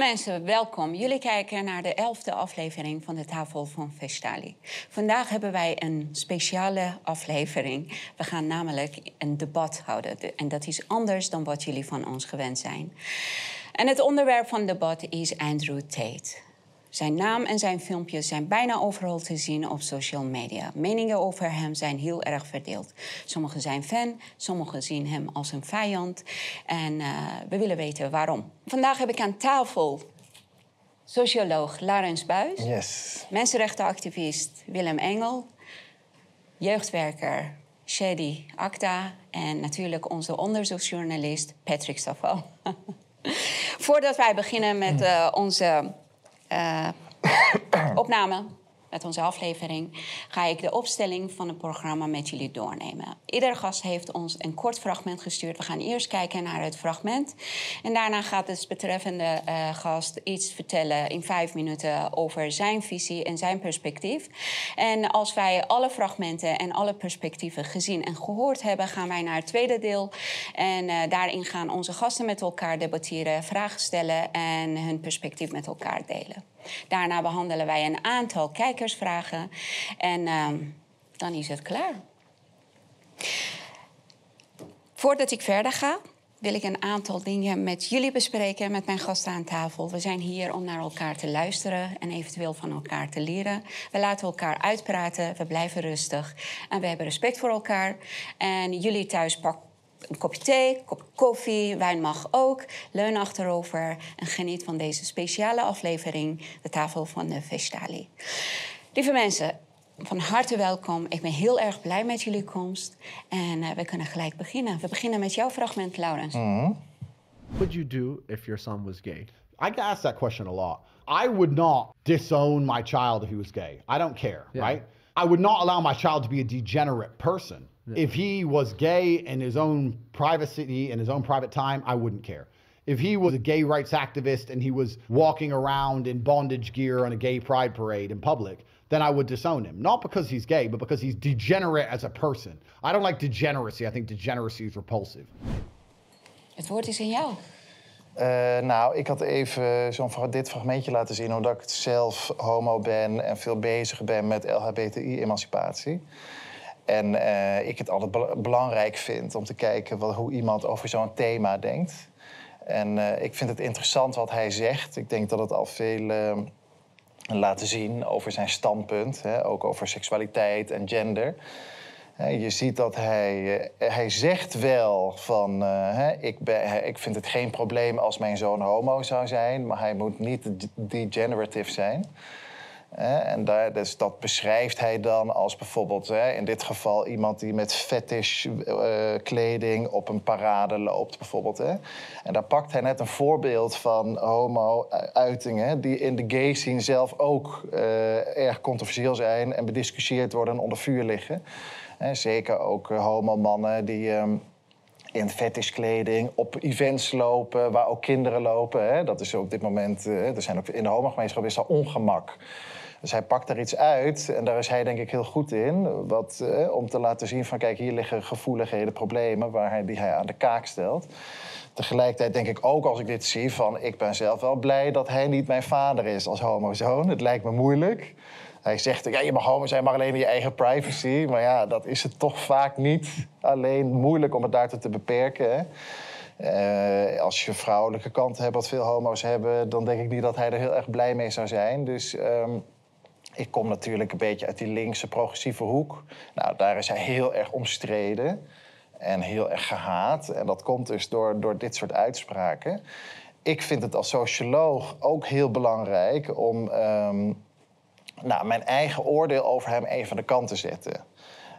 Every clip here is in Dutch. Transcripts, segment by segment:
mensen, welkom. Jullie kijken naar de elfde aflevering van de Tafel van Vestali. Vandaag hebben wij een speciale aflevering. We gaan namelijk een debat houden. En dat is anders dan wat jullie van ons gewend zijn. En het onderwerp van het debat is Andrew Tate. Zijn naam en zijn filmpjes zijn bijna overal te zien op social media. Meningen over hem zijn heel erg verdeeld. Sommigen zijn fan, sommigen zien hem als een vijand. En uh, we willen weten waarom. Vandaag heb ik aan tafel socioloog Laurens Buis. Yes. Mensenrechtenactivist Willem Engel. Jeugdwerker Shady Akta. En natuurlijk onze onderzoeksjournalist Patrick Staval. Voordat wij beginnen met uh, onze opname met onze aflevering ga ik de opstelling van het programma met jullie doornemen. Iedere gast heeft ons een kort fragment gestuurd. We gaan eerst kijken naar het fragment. En daarna gaat de betreffende uh, gast iets vertellen in vijf minuten over zijn visie en zijn perspectief. En als wij alle fragmenten en alle perspectieven gezien en gehoord hebben, gaan wij naar het tweede deel. En uh, daarin gaan onze gasten met elkaar debatteren, vragen stellen en hun perspectief met elkaar delen. Daarna behandelen wij een aantal kijkersvragen en uh, dan is het klaar. Voordat ik verder ga, wil ik een aantal dingen met jullie bespreken, met mijn gasten aan tafel. We zijn hier om naar elkaar te luisteren en eventueel van elkaar te leren. We laten elkaar uitpraten, we blijven rustig en we hebben respect voor elkaar. En jullie thuis pakken een kopje thee, een kopje koffie, wijn mag ook. Leun achterover en geniet van deze speciale aflevering, de tafel van de Vestali. Lieve mensen, van harte welkom. Ik ben heel erg blij met jullie komst. En uh, we kunnen gelijk beginnen. We beginnen met jouw fragment, Laurens. Mm -hmm. What would you do if your son was gay? I get asked that question a lot. I would not disown my child if he was gay. I don't care, yeah. right? I would not allow my child to be a degenerate person. If he was gay in his own privacy, and his own private time, I wouldn't care. If he was a gay rights activist and he was walking around in bondage gear on a gay pride parade in public, then I would disown him. Not because he's gay, but because he's degenerate as a person. I don't like degeneracy. I think degeneracy is repulsive. Het woord is in jou. Uh, nou, ik had even zo'n dit fragmentje laten zien... omdat ik zelf homo ben en veel bezig ben met LHBTI-emancipatie. En uh, ik het altijd be belangrijk vind om te kijken wat, hoe iemand over zo'n thema denkt. En uh, ik vind het interessant wat hij zegt. Ik denk dat het al veel uh, laat zien over zijn standpunt. Hè, ook over seksualiteit en gender. Je ziet dat hij, hij zegt wel van, ik, ben, ik vind het geen probleem als mijn zoon homo zou zijn, maar hij moet niet degenerative zijn. En dus dat beschrijft hij dan als bijvoorbeeld hè, in dit geval iemand die met fetish uh, kleding op een parade loopt, bijvoorbeeld. Hè. En daar pakt hij net een voorbeeld van homo-uitingen die in de gay scene zelf ook uh, erg controversieel zijn en bediscussieerd worden en onder vuur liggen. Zeker ook homo-mannen die. Um, in fetishkleding, op events lopen, waar ook kinderen lopen. Hè. Dat is op dit moment, er zijn ook in de homogemeenschap is al ongemak. Dus hij pakt daar iets uit en daar is hij denk ik heel goed in. Wat, eh, om te laten zien van kijk, hier liggen gevoeligheden, problemen waar hij, die hij aan de kaak stelt. Tegelijkertijd denk ik ook als ik dit zie van ik ben zelf wel blij dat hij niet mijn vader is als homozoon. Het lijkt me moeilijk. Hij zegt, ja, je mag homo zijn, maar alleen in je eigen privacy. Maar ja, dat is het toch vaak niet. Alleen moeilijk om het daartoe te beperken. Uh, als je vrouwelijke kant hebt, wat veel homo's hebben... dan denk ik niet dat hij er heel erg blij mee zou zijn. Dus um, ik kom natuurlijk een beetje uit die linkse progressieve hoek. Nou, daar is hij heel erg omstreden en heel erg gehaat. En dat komt dus door, door dit soort uitspraken. Ik vind het als socioloog ook heel belangrijk om um, nou, mijn eigen oordeel over hem even aan de kant te zetten.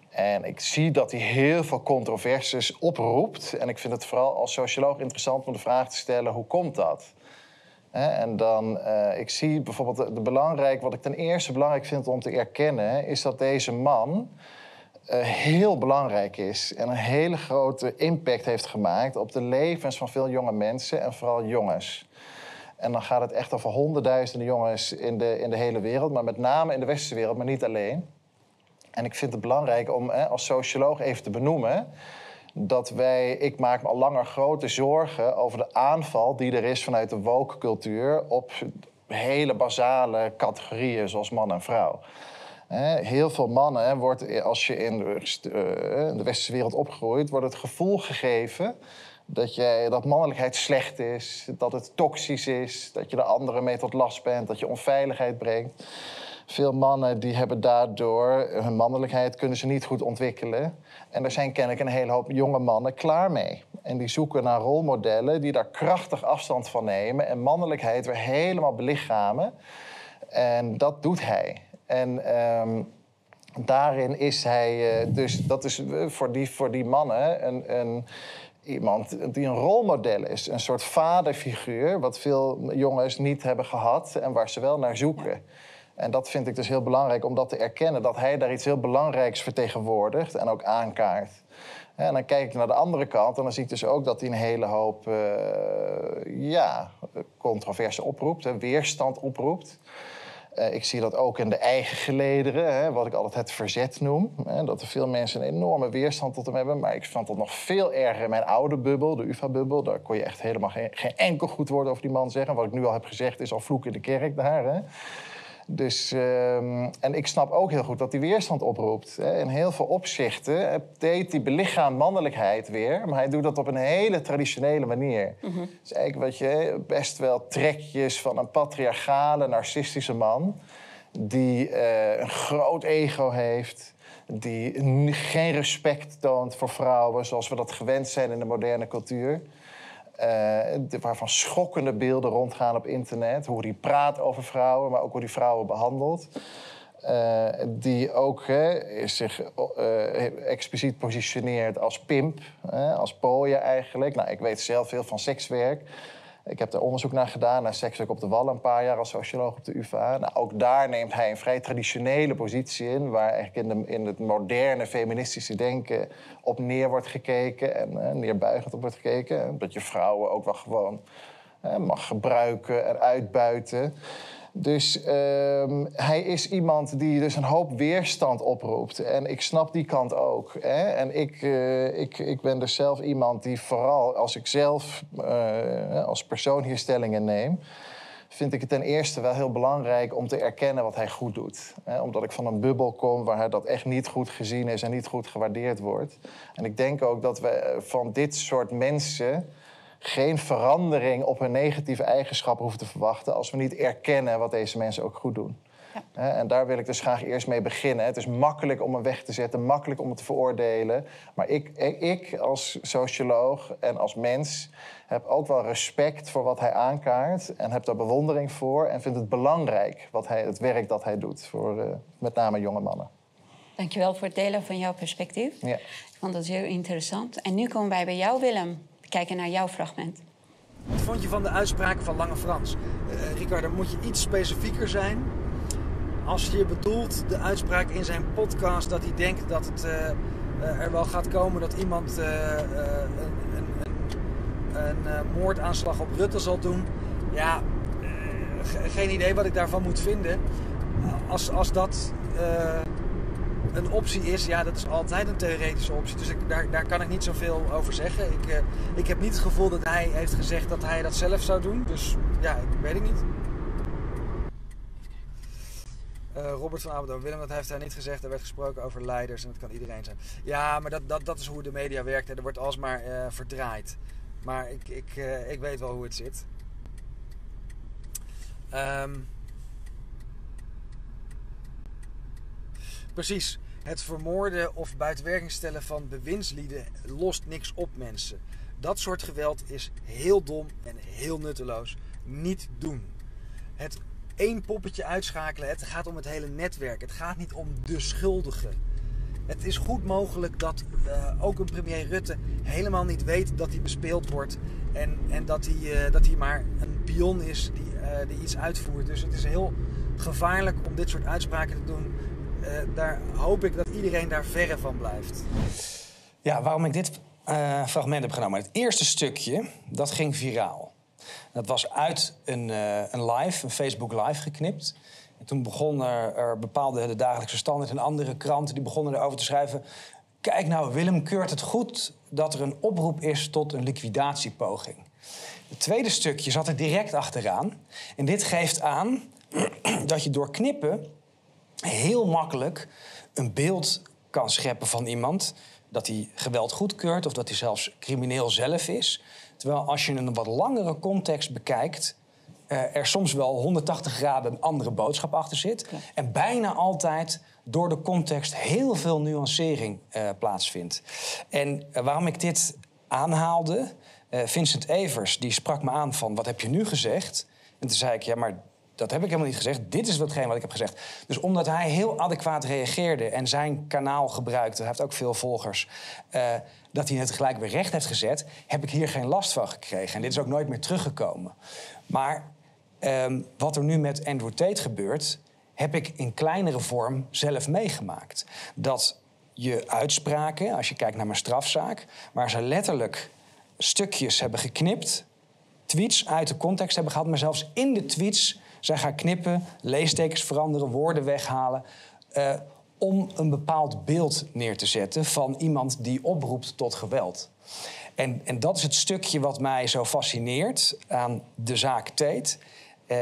En ik zie dat hij heel veel controversies oproept. En ik vind het vooral als socioloog interessant om de vraag te stellen: hoe komt dat? En dan, uh, ik zie bijvoorbeeld de, de, belangrijk, wat ik ten eerste belangrijk vind om te erkennen, is dat deze man uh, heel belangrijk is en een hele grote impact heeft gemaakt op de levens van veel jonge mensen en vooral jongens. En dan gaat het echt over honderdduizenden jongens in de, in de hele wereld, maar met name in de westerse wereld, maar niet alleen. En ik vind het belangrijk om als socioloog even te benoemen dat wij, ik maak me al langer grote zorgen over de aanval die er is vanuit de woke cultuur op hele basale categorieën zoals man en vrouw. Heel veel mannen, wordt, als je in de, eh, in de westerse wereld opgroeit, wordt het gevoel gegeven dat, jij, dat mannelijkheid slecht is, dat het toxisch is, dat je de anderen mee tot last bent, dat je onveiligheid brengt. Veel mannen die hebben daardoor hun mannelijkheid kunnen ze niet goed ontwikkelen. En er zijn kennelijk een hele hoop jonge mannen klaar mee. En die zoeken naar rolmodellen die daar krachtig afstand van nemen en mannelijkheid weer helemaal belichamen. En dat doet hij. En ehm, daarin is hij, eh, dus dat is eh, voor die, voor die mannen een, iemand die een rolmodel is. Een soort vaderfiguur, wat veel jongens niet hebben gehad en waar ze wel naar zoeken. En dat vind ik dus heel belangrijk om dat te erkennen, dat hij daar iets heel belangrijks vertegenwoordigt en ook aankaart. En dan kijk ik naar de andere kant en dan zie ik dus ook dat hij een hele hoop eh, ja, controverse oproept, hè, weerstand oproept. Eh, ik zie dat ook in de eigen gelederen, hè, wat ik altijd het verzet noem. Hè, dat er veel mensen een enorme weerstand tot hem hebben. Maar ik vond dat nog veel erger in mijn oude bubbel, de UvA-bubbel. Daar kon je echt helemaal geen, geen enkel goed woord over die man zeggen. Wat ik nu al heb gezegd is al vloek in de kerk daar. Hè. Dus, ehm, en ik snap ook heel goed dat hij weerstand oproept. Hè. In heel veel opzichten eh, deed hij belichaam mannelijkheid weer. Maar hij doet dat op een hele traditionele manier. Dus eigenlijk wat je best wel trekjes van een patriarchale, narcistische man... die eh, een groot ego heeft... die geen respect toont voor vrouwen... zoals we dat gewend zijn in de moderne cultuur... Eh, waarvan schokkende beelden rondgaan op internet. Hoe die praat over vrouwen, maar ook hoe die vrouwen behandelt. Eh, die ook hè, zich eh, expliciet positioneert als pimp, hè, als pooier eigenlijk. Nou, ik weet zelf veel van sekswerk. Ik heb daar onderzoek naar gedaan, naar sekswerk op de Wallen een paar jaar als socioloog op de UvA. Nou, ook daar neemt hij een vrij traditionele positie in, waar eigenlijk in, de, in het moderne feministische denken op neer wordt gekeken en eh, neerbuigend op wordt gekeken. En Dat je vrouwen ook wel gewoon eh, mag gebruiken en uitbuiten. Dus ehm, hij is iemand die dus een hoop weerstand oproept. En ik snap die kant ook. Hè? En ik, eh, ik, ik ben dus zelf iemand die vooral als ik zelf eh, als persoon hier stellingen neem... vind ik het ten eerste wel heel belangrijk om te erkennen wat hij goed doet. Omdat ik van een bubbel kom waar hij dat echt niet goed gezien is... en niet goed gewaardeerd wordt. En ik denk ook dat we eh, van dit soort mensen geen verandering op hun negatieve eigenschappen hoeven te verwachten als we niet erkennen wat deze mensen ook goed doen. Hè, En daar wil ik dus graag eerst mee beginnen. Het is makkelijk om een weg te zetten, makkelijk om het te veroordelen. Maar ik, ik als socioloog en als mens heb ook wel respect voor wat hij aankaart. En heb daar bewondering voor. En vind het belangrijk wat hij, het werk dat hij doet. Voor eh, met name jonge mannen. Dankjewel voor het delen van jouw perspectief. Ja. Ik vond dat heel interessant. En nu komen wij bij jou, Willem. Kijken naar jouw fragment. Wat vond je van de uitspraken van Lange Frans? Eh Ricardo, moet je iets specifieker zijn? Als je bedoelt de uitspraak in zijn podcast dat hij denkt dat het eh, eh, er wel gaat komen dat iemand een, een, een, een moordaanslag op Rutte zal doen. Ja, ge- geen idee wat ik daarvan moet vinden. Als, als dat een optie is, ja, dat is altijd een theoretische optie. Dus ik, daar, daar kan ik niet zoveel over zeggen. Ik, eh, ik heb niet het gevoel dat hij heeft gezegd dat hij dat zelf zou doen. Dus ja, ik weet ik niet. Eh, Robert van Abendam, Willem, dat heeft hij niet gezegd. Er werd gesproken over leiders en dat kan iedereen zijn. Ja, maar dat, dat, dat is hoe de media werkt. hè. Er wordt alsmaar eh verdraaid. Maar ik, ik, ik weet wel hoe het zit. Ehm, Precies. Het vermoorden of buitenwerking stellen van bewindslieden lost niks op mensen. Dat soort geweld is heel dom en heel nutteloos. Niet doen. Het één poppetje uitschakelen, het gaat om het hele netwerk. Het gaat niet om de schuldige. Het is goed mogelijk dat eh, ook een premier Rutte helemaal niet weet dat hij bespeeld wordt. En, en dat, hij, eh, dat hij maar een pion is die, eh, die iets uitvoert. Dus het is heel gevaarlijk om dit soort uitspraken te doen. Eh, daar hoop ik dat iedereen daar verre van blijft. Ja, waarom ik dit eh, fragment heb genomen. Het eerste stukje, dat ging viraal. Dat was uit een, eh, een live, een Facebook live geknipt. En toen begonnen er, bepaalde de dagelijkse standaard en andere kranten... die begonnen erover te schrijven... Kijk nou, Willem keurt het goed dat er een oproep is tot een liquidatiepoging. Het tweede stukje zat er direct achteraan. En dit geeft aan dat je door knippen heel makkelijk een beeld kan scheppen van iemand. Dat hij geweld goedkeurt of dat hij zelfs crimineel zelf is. Terwijl als je een wat langere context bekijkt, eh, er soms wel 180 graden een andere boodschap achter zit. En bijna altijd door de context heel veel nuancering eh, plaatsvindt. En eh, waarom ik dit aanhaalde, Vincent Evers die sprak me aan van wat heb je nu gezegd? En toen zei ik, ja, maar dat heb ik helemaal niet gezegd. Dit is hetgeen wat ik heb gezegd. Dus omdat hij heel adequaat reageerde en zijn kanaal gebruikte, hij heeft ook veel volgers, eh, dat hij het gelijk weer recht heeft gezet, heb ik hier geen last van gekregen. En dit is ook nooit meer teruggekomen. Maar ehm, wat er nu met Andrew Tate gebeurt, heb ik in kleinere vorm zelf meegemaakt. Dat je uitspraken, als je kijkt naar mijn strafzaak, waar ze letterlijk stukjes hebben geknipt, tweets uit de context hebben gehaald, maar zelfs in de tweets zijn gaan knippen, leestekens veranderen, woorden weghalen. eh, om een bepaald beeld neer te zetten van iemand die oproept tot geweld. En, en dat is het stukje wat mij zo fascineert aan de zaak Tate. Eh,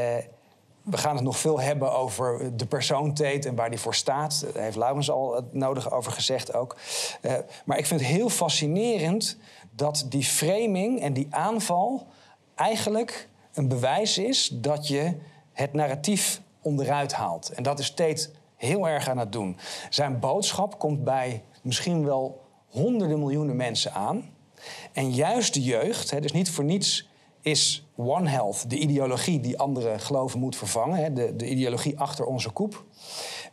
we gaan het nog veel hebben over de persoon Tate en waar die voor staat. Daar heeft Laurens al het nodige over gezegd ook. Eh, maar ik vind het heel fascinerend dat die framing en die aanval eigenlijk een bewijs is dat je het narratief onderuit haalt. En dat is Tate heel erg aan het doen. Zijn boodschap komt bij misschien wel honderden miljoenen mensen aan. En juist de jeugd, hè, dus niet voor niets is One Health de ideologie die andere geloven moet vervangen. Hè, de, de ideologie achter onze koep.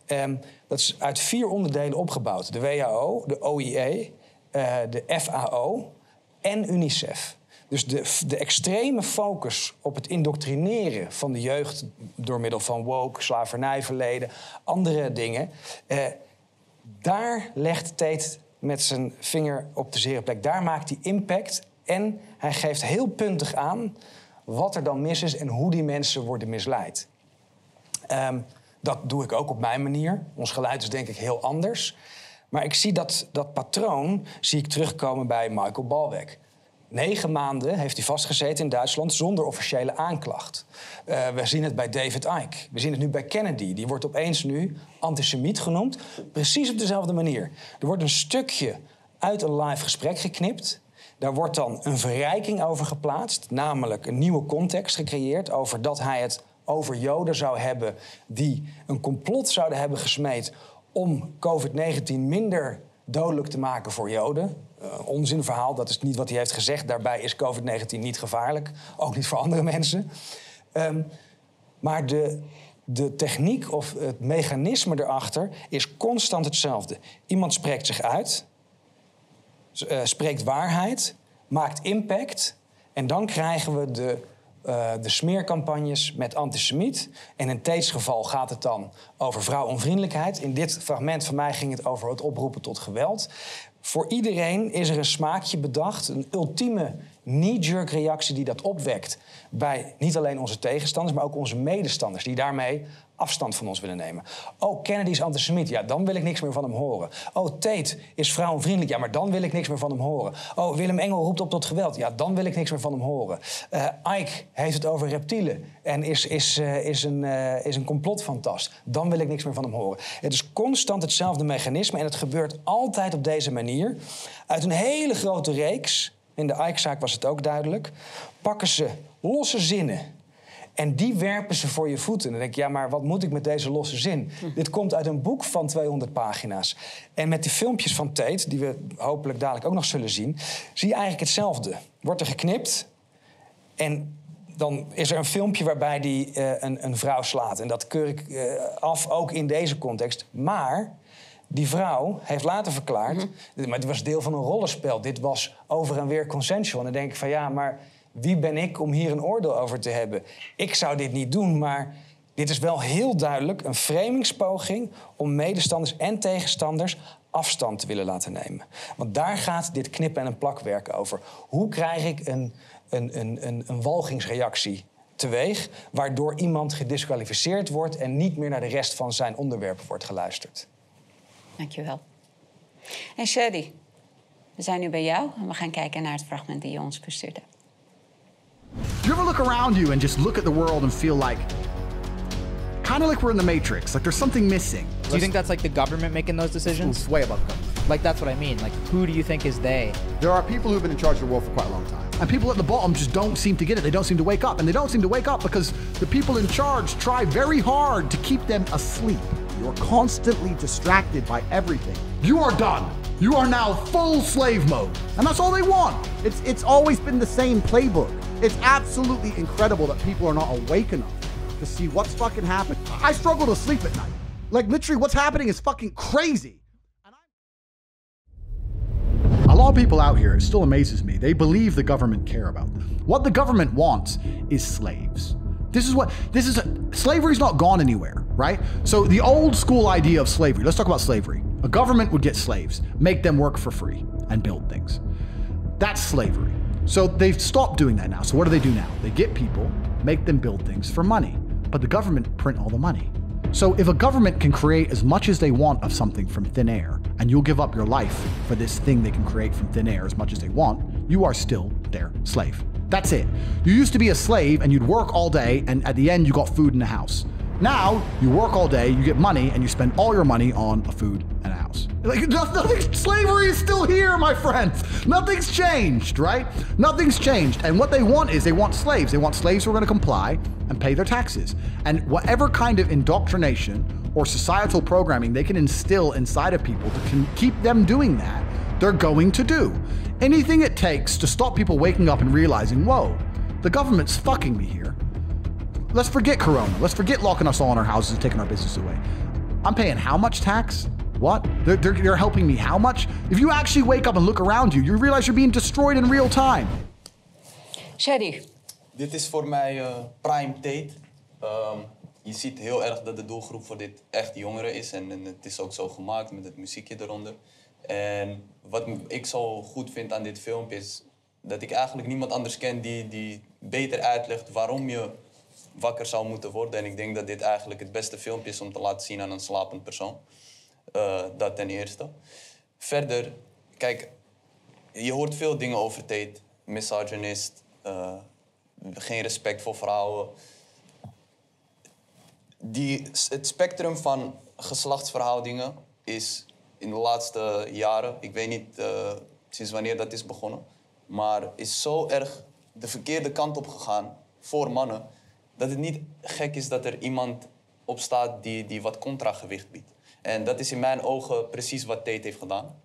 Ehm, dat is uit vier onderdelen opgebouwd. De WHO, de OIE, eh, de FAO en UNICEF. Dus de, de extreme focus op het indoctrineren van de jeugd... door middel van woke, slavernijverleden, andere dingen... eh, daar legt Tate met zijn vinger op de zere plek. Daar maakt hij impact en hij geeft heel puntig aan wat er dan mis is en hoe die mensen worden misleid. Ehm, dat doe ik ook op mijn manier. Ons geluid is denk ik heel anders. Maar ik zie dat, dat patroon zie ik terugkomen bij Michael Balbeck. Negen maanden heeft hij vastgezeten in Duitsland zonder officiële aanklacht. Eh, we zien het bij David Icke. We zien het nu bij Kennedy. Die wordt opeens nu antisemiet genoemd. Precies op dezelfde manier. Er wordt een stukje uit een live gesprek geknipt. Daar wordt dan een verrijking over geplaatst. Namelijk een nieuwe context gecreëerd over dat hij het over Joden zou hebben... die een complot zouden hebben gesmeed om COVID-19 minder dodelijk te maken voor Joden. Uh, onzinverhaal, dat is niet wat hij heeft gezegd. Daarbij is COVID-19 niet gevaarlijk, ook niet voor andere mensen. Um, maar de, de techniek of het mechanisme erachter is constant hetzelfde. Iemand spreekt zich uit, uh, spreekt waarheid, maakt impact... en dan krijgen we de uh, de smeercampagnes met antisemiet. En in Tate's geval gaat het dan over vrouwonvriendelijkheid. In dit fragment van mij ging het over het oproepen tot geweld. Voor iedereen is er een smaakje bedacht, een ultieme knee-jerk reactie die dat opwekt bij niet alleen onze tegenstanders, maar ook onze medestanders, die daarmee afstand van ons willen nemen. Oh, Kennedy is antisemiet. Ja, dan wil ik niks meer van hem horen. Oh, Tate is vrouwenvriendelijk. Ja, maar dan wil ik niks meer van hem horen. Oh, Willem Engel roept op tot geweld. Ja, dan wil ik niks meer van hem horen. Uh, Ike heeft het over reptielen en is, is, uh, is, een, uh, is een complotfantast. Dan wil ik niks meer van hem horen. Het is constant hetzelfde mechanisme en het gebeurt altijd op deze manier. Uit een hele grote reeks, in de Ike-zaak was het ook duidelijk, pakken ze losse zinnen en die werpen ze voor je voeten. En dan denk je, ja, maar wat moet ik met deze losse zin? Hm. Dit komt uit een boek van 200 pagina's. En met die filmpjes van Tate, die we hopelijk dadelijk ook nog zullen zien... zie je eigenlijk hetzelfde. Wordt er geknipt en dan is er een filmpje waarbij hij uh, een, een, vrouw slaat. En dat keur ik uh, af, ook in deze context. Maar die vrouw heeft later verklaard... -hmm. maar dit was deel van een rollenspel. Dit was over en weer consensual. En dan denk ik van, ja, maar wie ben ik om hier een oordeel over te hebben? Ik zou dit niet doen, maar dit is wel heel duidelijk een framingspoging om medestanders en tegenstanders afstand te willen laten nemen. Want daar gaat dit knippen en een plakwerk over. Hoe krijg ik een, een, een, een, een walgingsreactie teweeg, waardoor iemand gedisqualificeerd wordt en niet meer naar de rest van zijn onderwerpen wordt geluisterd? Dankjewel. En Shady, we zijn nu bij jou en we gaan kijken naar het fragment die je ons verstuurde. Do you ever look around you and just look at the world and feel like, kind of like we're in the Matrix, like there's something missing? Do you think that's like the government making those decisions? It's way above them. Like that's what I mean. Like who do you think is they? There are people who've been in charge of the world for quite a long time. And people at the bottom just don't seem to get it. They don't seem to wake up. And they don't seem to wake up because the people in charge try very hard to keep them asleep. You're constantly distracted by everything. You are done. You are now full slave mode. And that's all they want. It's it's always been the same playbook. It's absolutely incredible that people are not awake enough to see what's fucking happening. I struggle to sleep at night. Like literally what's happening is fucking crazy. A lot of people out here, it still amazes me, they believe the government care about them. What the government wants is slaves. This is what, this is, slavery's not gone anywhere, right? So the old school idea of slavery, let's talk about slavery. A government would get slaves, make them work for free, and build things. That's slavery. So they've stopped doing that now. So what do they do now? They get people, make them build things for money. But the government print all the money. So if a government can create as much as they want of something from thin air, and you'll give up your life for this thing they can create from thin air as much as they want, you are still their slave. That's it. You used to be a slave and you'd work all day, and at the end, you got food in the house. Now, you work all day, you get money, and you spend all your money on a food and a house. Like, nothing, slavery is still here, my friends. Nothing's changed, right? Nothing's changed. And what they want is they want slaves. They want slaves who are going to comply and pay their taxes. And whatever kind of indoctrination or societal programming they can instill inside of people to keep them doing that, they're going to do. Anything it takes to stop people waking up and realizing, whoa, the government's fucking me here. Let's forget Corona. Let's forget locking us all in our houses and taking our business away. I'm paying how much tax? What? They're, they're, they're helping me how much? If you actually wake up and look around you, you realize you're being destroyed in real time. Shady, Dit is voor mij eh, prime date. Ehm, je ziet heel erg dat de doelgroep voor dit echt jongeren is. En, en het is ook zo gemaakt met het muziekje eronder. En wat ik zo goed vind aan dit filmpje is dat ik eigenlijk niemand anders ken die, die beter uitlegt waarom je wakker zou moeten worden. En ik denk dat dit eigenlijk het beste filmpje is om te laten zien aan een slapend persoon. Eh, dat ten eerste. Verder, kijk, je hoort veel dingen over Tate. Misogynist, eh, geen respect voor vrouwen. Die, het spectrum van geslachtsverhoudingen is in de laatste jaren, ik weet niet eh, sinds wanneer dat is begonnen, maar is zo erg de verkeerde kant op gegaan voor mannen, dat het niet gek is dat er iemand op staat die, die wat contragewicht biedt. En dat is in mijn ogen precies wat Tate heeft gedaan.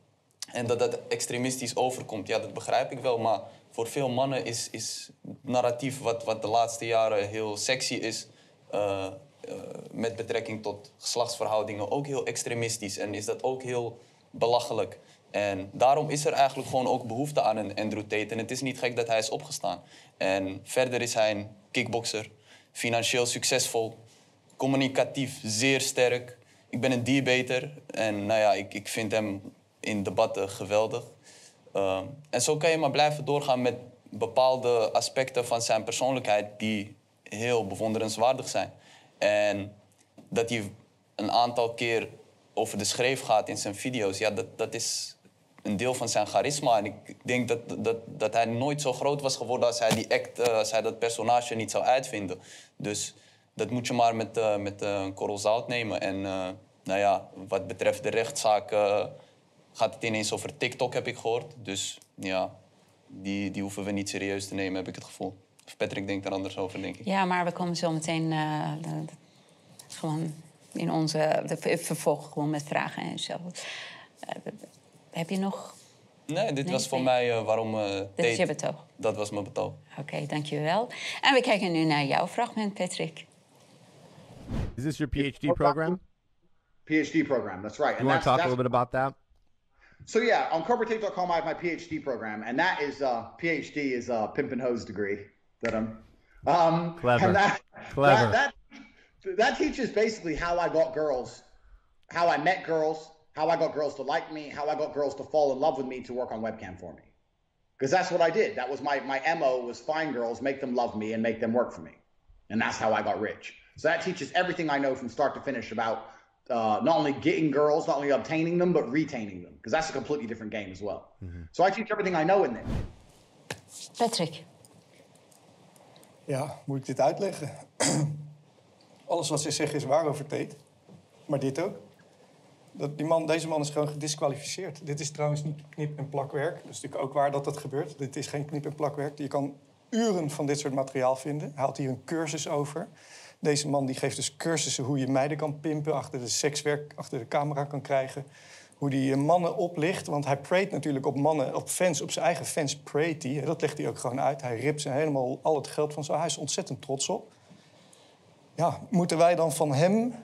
En dat dat extremistisch overkomt, ja, dat begrijp ik wel. Maar voor veel mannen is, is narratief wat, wat de laatste jaren heel sexy is... eh, eh, met betrekking tot geslachtsverhoudingen ook heel extremistisch. En is dat ook heel belachelijk. En daarom is er eigenlijk gewoon ook behoefte aan een Andrew Tate. En het is niet gek dat hij is opgestaan. En verder is hij een kickbokser, financieel succesvol, communicatief zeer sterk. Ik ben een debater en nou ja, ik, ik vind hem in debatten geweldig. Ehm, en zo kan je maar blijven doorgaan met bepaalde aspecten van zijn persoonlijkheid die heel bewonderenswaardig zijn. En dat hij een aantal keer over de schreef gaat in zijn video's, ja, dat, dat is een deel van zijn charisma. En ik denk dat, dat, dat hij nooit zo groot was geworden als hij, die act, eh, als hij dat personage niet zou uitvinden. Dus dat moet je maar met, eh, met eh, een korrel zout nemen. En nou ja, wat betreft de rechtszaak gaat het ineens over TikTok, heb ik gehoord. Dus ja, die, die hoeven we niet serieus te nemen, heb ik het gevoel. Of Patrick denkt er anders over, denk ik. ja, maar we komen zo meteen eh, de- de- gewoon in onze de ver- vervolg gewoon met vragen en zo. Eh, heb je nog? Nee, dit Nee, was voor nee. mij eh, waarom eh Dit is je betoog. Dat was mijn betoog. Oké, dankjewel. En we kijken nu naar jouw fragment, Patrick. Is this your PhD program? PhD program. That's right. You want to talk a little bit about that? So yeah, on covertape.com, I have my PhD program, and that is uh, PhD is a pimp and hose degree that I'm. Um, Clever. And that, Clever. That, that that teaches basically how I got girls, how I met girls, how I got girls to like me, how I got girls to fall in love with me to work on webcam for me. Because that's what I did. That was my my mo was find girls, make them love me, and make them work for me, and that's how I got rich. So that teaches everything I know from start to finish about uh, not only getting girls, not only obtaining them, but retaining them, because that's a completely different game as well. So I teach everything I know in there. Patrick. Ja, moet ik dit uitleggen? Alles wat ze zeggen is waar over. Maar dit ook. Dat die man, deze man is gewoon gedisqualificeerd. Dit is trouwens niet knip- en plakwerk. Dat is natuurlijk ook waar dat dat gebeurt. Dit is geen knip- en plakwerk. Je kan uren van dit soort materiaal vinden. Hij had hier een cursus over. Deze man die geeft dus cursussen hoe je meiden kan pimpen... achter de sekswerk, achter de camera kan krijgen. Hoe hij mannen oplicht. Want hij preyt natuurlijk op mannen, op fans, op zijn eigen fans preyt hij. Dat legt hij ook gewoon uit. Hij ript ze helemaal al het geld van zo. Hij is ontzettend trots op. Ja, moeten wij dan van hem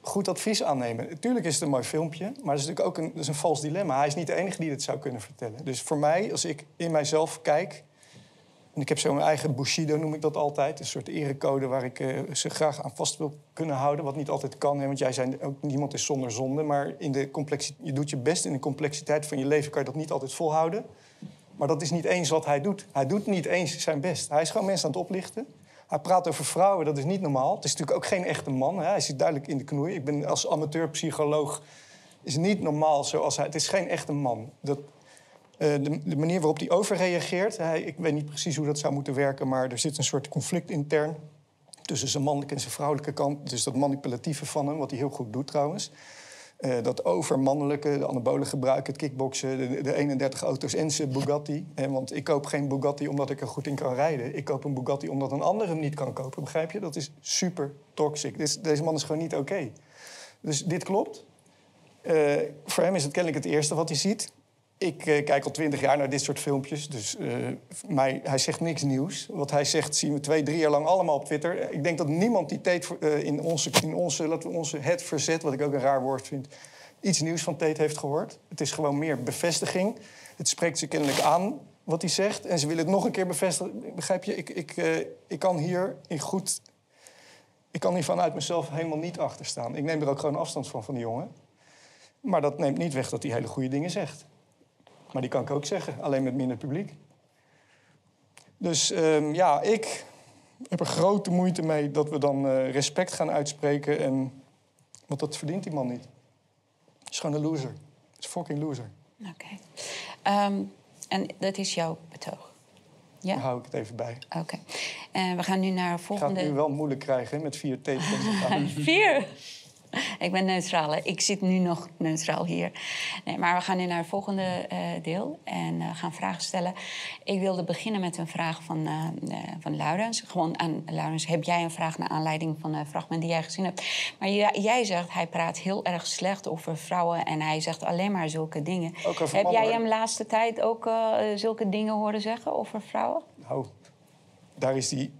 goed advies aannemen? Natuurlijk is het een mooi filmpje, maar dat is natuurlijk ook een, is een vals dilemma. Hij is niet de enige die dit zou kunnen vertellen. Dus voor mij, als ik in mijzelf kijk... en ik heb zo mijn eigen Bushido, noem ik dat altijd... een soort erecode waar ik eh, ze graag aan vast wil kunnen houden... wat niet altijd kan, hè, want jij zei ook niemand is zonder zonde... maar in de je doet je best in de complexiteit van je leven... kan je dat niet altijd volhouden. Maar dat is niet eens wat hij doet. Hij doet niet eens zijn best. Hij is gewoon mensen aan het oplichten. Hij praat over vrouwen, dat is niet normaal. Het is natuurlijk ook geen echte man. Hè? Hij zit duidelijk in de knoei. Ik ben als amateurpsycholoog... is niet normaal zoals hij... Het is geen echte man. Dat, de, de manier waarop hij overreageert... Hij, ik weet niet precies hoe dat zou moeten werken... maar er zit een soort conflict intern... tussen zijn mannelijke en zijn vrouwelijke kant. Dus dat manipulatieve van hem, wat hij heel goed doet trouwens... Eh, dat overmannelijke, de anabolen gebruiken, het kickboksen, de, de 31 auto's en zijn Bugatti. Eh, want ik koop geen Bugatti omdat ik er goed in kan rijden. Ik koop een Bugatti omdat een ander hem niet kan kopen. Begrijp je? Dat is super toxic. Deze man is gewoon niet oké. Dus dit klopt. Eh, voor hem is het kennelijk het eerste wat hij ziet. Ik eh, kijk al twintig jaar naar dit soort filmpjes. Dus eh, mij, hij zegt niks nieuws. Wat hij zegt zien we twee, drie jaar lang allemaal op Twitter. Ik denk dat niemand die Tate eh, in onze, in onze, laten we onze het verzet, wat ik ook een raar woord vind, iets nieuws van Tate heeft gehoord. Het is gewoon meer bevestiging. Het spreekt ze kennelijk aan wat hij zegt. En ze willen het nog een keer bevestigen. Begrijp je? Ik, ik, ik kan hier in goed. Ik kan hier vanuit mezelf helemaal niet achter staan. Ik neem er ook gewoon afstand van, van die jongen. Maar dat neemt niet weg dat hij hele goede dingen zegt. Maar die kan ik ook zeggen, alleen met minder publiek. Dus ehm, ja, ik heb er grote moeite mee dat we dan eh, respect gaan uitspreken. En, want dat verdient die man niet. Het is gewoon een loser. Het is een fucking loser. Oké. Ehm, en dat is jouw betoog? Ja? Daar hou ik het even bij. Oké. En we gaan nu naar de Ik ga het volgende... nu wel moeilijk krijgen hè, met vier tekens. Vier. Ik ben neutraal. hè. Ik zit nu nog neutraal hier. Nee, maar we gaan nu naar het volgende eh, deel en eh, gaan vragen stellen. Ik wilde beginnen met een vraag van, eh van Laurens. Gewoon aan Laurens. Heb jij een vraag naar aanleiding van een fragment die jij gezien hebt? Maar jij, jij zegt hij praat heel erg slecht over vrouwen en hij zegt alleen maar zulke dingen. Heb mannen, jij hem de laatste tijd ook zulke dingen horen zeggen over vrouwen? Nou, daar is die.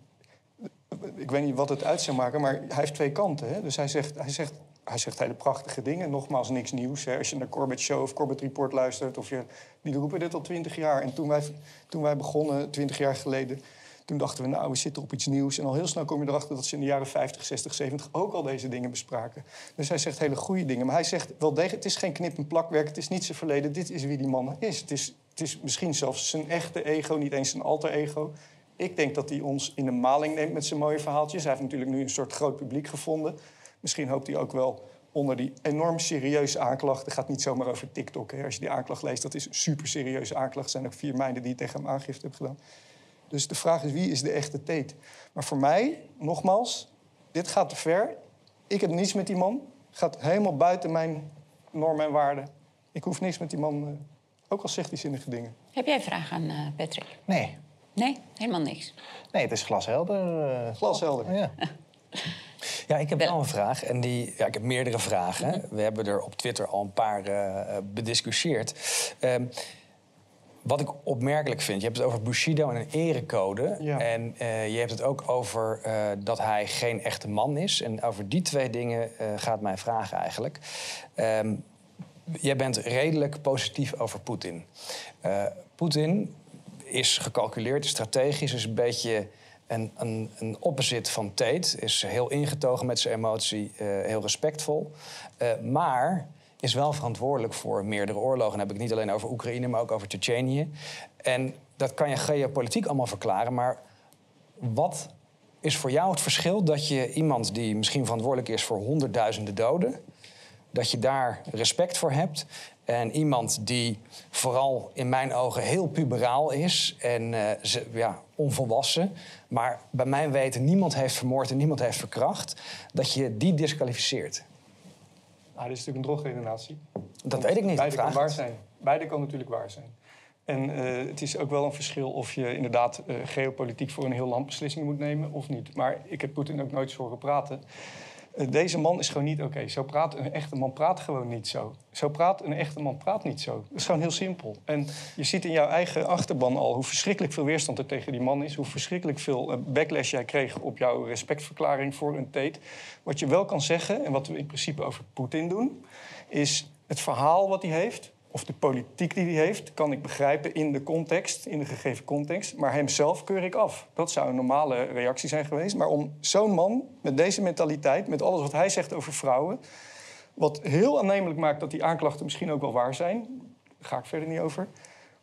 Ik weet niet wat het uit zou maken, maar hij heeft twee kanten. Hè? Dus hij zegt, hij, zegt, hij zegt hele prachtige dingen. Nogmaals, niks nieuws. Hè? Als je naar Corbett Show of Corbett Report luistert, of je, die roepen dit al twintig jaar. En toen wij, toen wij begonnen, twintig jaar geleden, toen dachten we, nou, we zitten op iets nieuws. En al heel snel kom je erachter dat ze in de jaren 50, 60, 70 ook al deze dingen bespraken. Dus hij zegt hele goede dingen. Maar hij zegt wel degelijk, het is geen knip- en plakwerk, het is niet zijn verleden, dit is wie die man is. Het is, het is misschien zelfs zijn echte ego, niet eens zijn alter ego. Ik denk dat hij ons in de maling neemt met zijn mooie verhaaltjes. Hij heeft natuurlijk nu een soort groot publiek gevonden. Misschien hoopt hij ook wel onder die enorm serieuze aanklacht. Het gaat niet zomaar over TikTok. Hè. Als je die aanklacht leest, dat is een super serieuze aanklacht. Er zijn ook vier meiden die tegen hem aangifte hebben gedaan. Dus de vraag is, wie is de echte Tate? Maar voor mij, nogmaals, dit gaat te ver. Ik heb niets met die man. Gaat helemaal buiten mijn normen en waarden. Ik hoef niks met die man, eh, ook al zegt hij zinnige dingen. Heb jij vragen aan eh, Patrick? Nee. Nee, helemaal niks. Nee, het is glashelder. eh. Glashelder. Ja. Ja, ik heb wel een vraag. En die, ja, ik heb meerdere vragen. We hebben er op Twitter al een paar eh, eh, bediscussieerd. Ehm, wat ik opmerkelijk vind, je hebt het over Bushido en een erecode. En eh, je hebt het ook over eh, dat hij geen echte man is. En over die twee dingen eh, gaat mijn vraag eigenlijk. Ehm, jij bent redelijk positief over Poetin. Eh, Poetin is gecalculeerd, is strategisch, is een beetje een, een, een opposite van Tate. Is heel ingetogen met zijn emotie, eh, heel respectvol. Eh, maar is wel verantwoordelijk voor meerdere oorlogen. Dan heb ik niet alleen over Oekraïne, maar ook over Tsjetsjenië. En dat kan je geopolitiek allemaal verklaren. Maar wat is voor jou het verschil dat je iemand die misschien verantwoordelijk is voor honderdduizenden doden... dat je daar respect voor hebt. En iemand die vooral in mijn ogen heel puberaal is en eh, ze, ja, onvolwassen, maar bij mijn weten niemand heeft vermoord en niemand heeft verkracht, dat je die disqualificeert. Ah, dit is natuurlijk een drogredenatie. Dat weet ik niet. Beide kan waar zijn. Beide kan natuurlijk waar zijn. En eh, het is ook wel een verschil of je inderdaad eh, geopolitiek voor een heel land beslissingen moet nemen of niet. Maar ik heb Poetin ook nooit eens horen praten. Eh, deze man is gewoon niet oké. Zo praat een echte man praat gewoon niet zo. Zo praat een echte man praat niet zo. Dat is gewoon heel simpel. En je ziet in jouw eigen achterban al hoe verschrikkelijk veel weerstand er tegen die man is. Hoe verschrikkelijk veel eh, backlash jij kreeg op jouw respectverklaring voor een Tate. Wat je wel kan zeggen, en wat we in principe over Poetin doen, is het verhaal wat hij heeft, of de politiek die hij heeft, kan ik begrijpen in de context, in de gegeven context. Maar hemzelf keur ik af. Dat zou een normale reactie zijn geweest. Maar om zo'n man met deze mentaliteit, met alles wat hij zegt over vrouwen, wat heel aannemelijk maakt dat die aanklachten misschien ook wel waar zijn, daar ga ik verder niet over.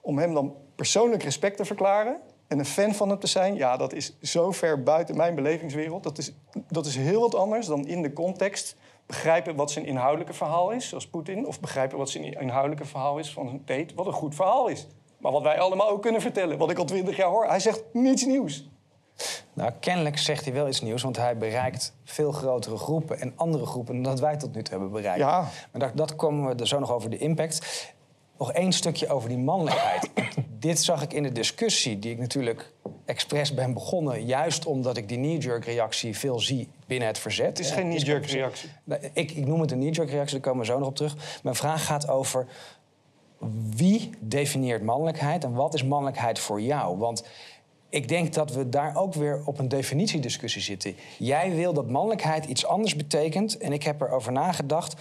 Om hem dan persoonlijk respect te verklaren en een fan van hem te zijn, ja, dat is zo ver buiten mijn belevingswereld. Dat is, dat is heel wat anders dan in de context begrijpen wat zijn inhoudelijke verhaal is, zoals Poetin, of begrijpen wat zijn inhoudelijke verhaal is van Tate, wat een goed verhaal is. Maar wat wij allemaal ook kunnen vertellen, wat ik al twintig jaar hoor. Hij zegt niets nieuws. Nou, kennelijk zegt hij wel iets nieuws, want hij bereikt veel grotere groepen en andere groepen dan dat wij tot nu toe hebben bereikt. Ja. Maar dat, dat komen we er zo nog over de impact. Nog één stukje over die mannelijkheid. Dit zag ik in de discussie, die ik natuurlijk expres ben begonnen, juist omdat ik die knee-jerk reactie veel zie binnen het verzet. Het is geen knee-jerk reactie. Ik, ik noem het een knee-jerk reactie, daar komen we zo nog op terug. Mijn vraag gaat over wie definieert mannelijkheid en wat is mannelijkheid voor jou? Want ik denk dat we daar ook weer op een definitiediscussie zitten. Jij wil dat mannelijkheid iets anders betekent en ik heb erover nagedacht.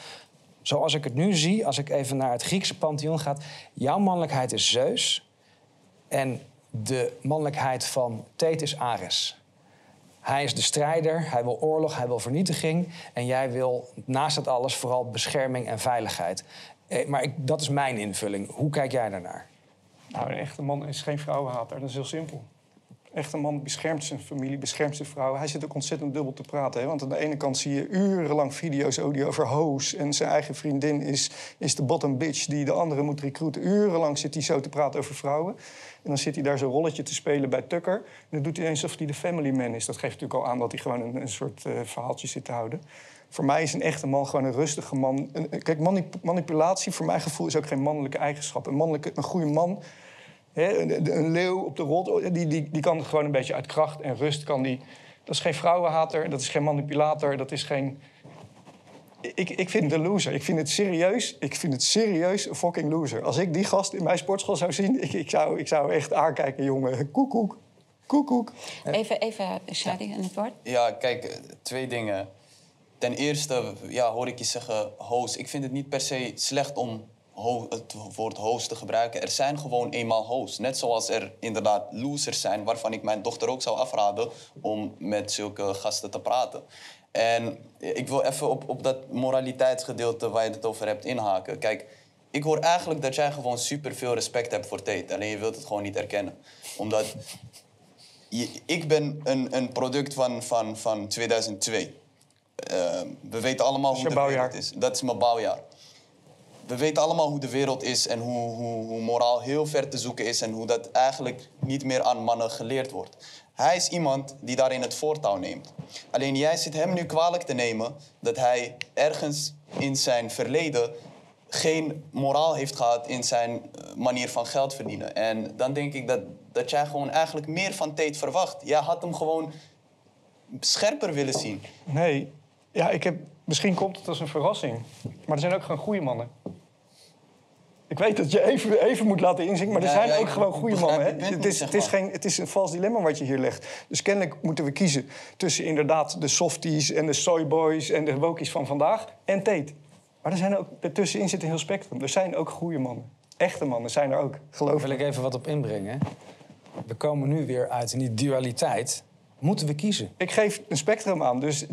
Zoals ik het nu zie, als ik even naar het Griekse pantheon ga, jouw mannelijkheid is Zeus en de mannelijkheid van Tate is Ares. Hij is de strijder, hij wil oorlog, hij wil vernietiging. En jij wil naast dat alles vooral bescherming en veiligheid. Eh, maar ik, dat is mijn invulling. Hoe kijk jij daarnaar? Nou, een echte man is geen vrouwenhater. Dat is heel simpel. Een echte man beschermt zijn familie, beschermt zijn vrouw. Hij zit ook ontzettend dubbel te praten. Hè? Want aan de ene kant zie je urenlang video's over hoes... en zijn eigen vriendin is, is de bottom bitch die de andere moet recruiten. Urenlang zit hij zo te praten over vrouwen. En dan zit hij daar zo'n rolletje te spelen bij Tucker. En dan doet hij eens alsof hij de family man is. Dat geeft natuurlijk al aan dat hij gewoon een, een soort eh, verhaaltje zit te houden. Voor mij is een echte man gewoon een rustige man. Een- kijk, manip- manipulatie voor mijn gevoel is ook geen mannelijke eigenschap. Een, mannelijke, een goede man Een, een leeuw op de rot, die, die, die kan gewoon een beetje uit kracht en rust. Kan die, dat is geen vrouwenhater, dat is geen manipulator, dat is geen... Ik, ik vind het een loser. Ik vind het serieus, ik vind het serieus een fucking loser. Als ik die gast in mijn sportschool zou zien, ik, ik, zou, ik zou echt aankijken, jongen. Koekoek, koekoek. Even, even Shadi aan het woord. Ja, kijk, eh, twee dingen. Ten eerste ja, hoor ik je zeggen host. Ik vind het niet per se slecht om het woord host te gebruiken. Er zijn gewoon eenmaal hosts. Net zoals er inderdaad losers zijn, waarvan ik mijn dochter ook zou afraden om met zulke gasten te praten. En ik wil even op, op dat moraliteitsgedeelte waar je het over hebt inhaken. Kijk, ik hoor eigenlijk dat jij gewoon super veel respect hebt voor Tate. Alleen je wilt het gewoon niet erkennen. Omdat je- ik ben een, een product van, van, van 2002. Eh, we weten allemaal hoe wereld is. Dat is mijn bouwjaar. We weten allemaal hoe de wereld is en hoe, hoe, hoe moraal heel ver te zoeken is en hoe dat eigenlijk niet meer aan mannen geleerd wordt. Hij is iemand die daarin het voortouw neemt. Alleen jij zit hem nu kwalijk te nemen dat hij ergens in zijn verleden geen moraal heeft gehad in zijn eh, manier van geld verdienen. En dan denk ik dat, dat jij gewoon eigenlijk meer van Tate verwacht. Jij had hem gewoon scherper willen zien. Nee, ja, ik heb, misschien komt het als een verrassing. Maar er zijn ook gewoon goede mannen. Ik weet dat je even, even moet laten inzinken, maar er Ja, zijn ja, ook gewoon goede mannen. Hè? Het, is, het, is geen, het is een vals dilemma wat je hier legt. Dus kennelijk moeten we kiezen tussen inderdaad de softies en de soyboys en de wokies van vandaag en Tate. Maar er zijn ook, ertussenin zit een heel spectrum. Er zijn ook goede mannen. Echte mannen zijn er ook, geloof wil ik even wat op inbrengen. We komen nu weer uit in die dualiteit. Moeten we kiezen? Ik geef een spectrum aan. Dus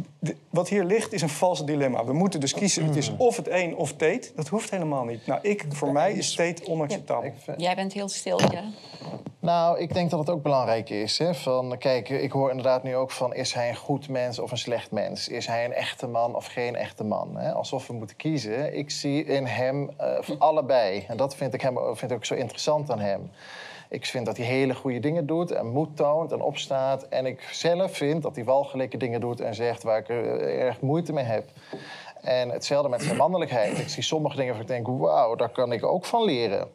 wat hier ligt is een vals dilemma. We moeten dus kiezen. Het is of het een of Tate. Dat hoeft helemaal niet. Nou, ik, voor mij is Tate onacceptabel. Jij bent heel stil, ja. Nou, ik denk dat het ook belangrijk is. Hè? Van, kijk, ik hoor inderdaad nu ook van... is hij een goed mens of een slecht mens? Is hij een echte man of geen echte man? Hè? Alsof we moeten kiezen. Ik zie in hem eh, allebei. En dat vind ik, hem, vind ik ook zo interessant aan hem. Ik vind dat hij hele goede dingen doet en moed toont en opstaat. En ik zelf vind dat hij walgelijke dingen doet en zegt waar ik eh, erg moeite mee heb. En hetzelfde met zijn mannelijkheid. Ik zie sommige dingen waarvan ik denk, wauw, daar kan ik ook van leren.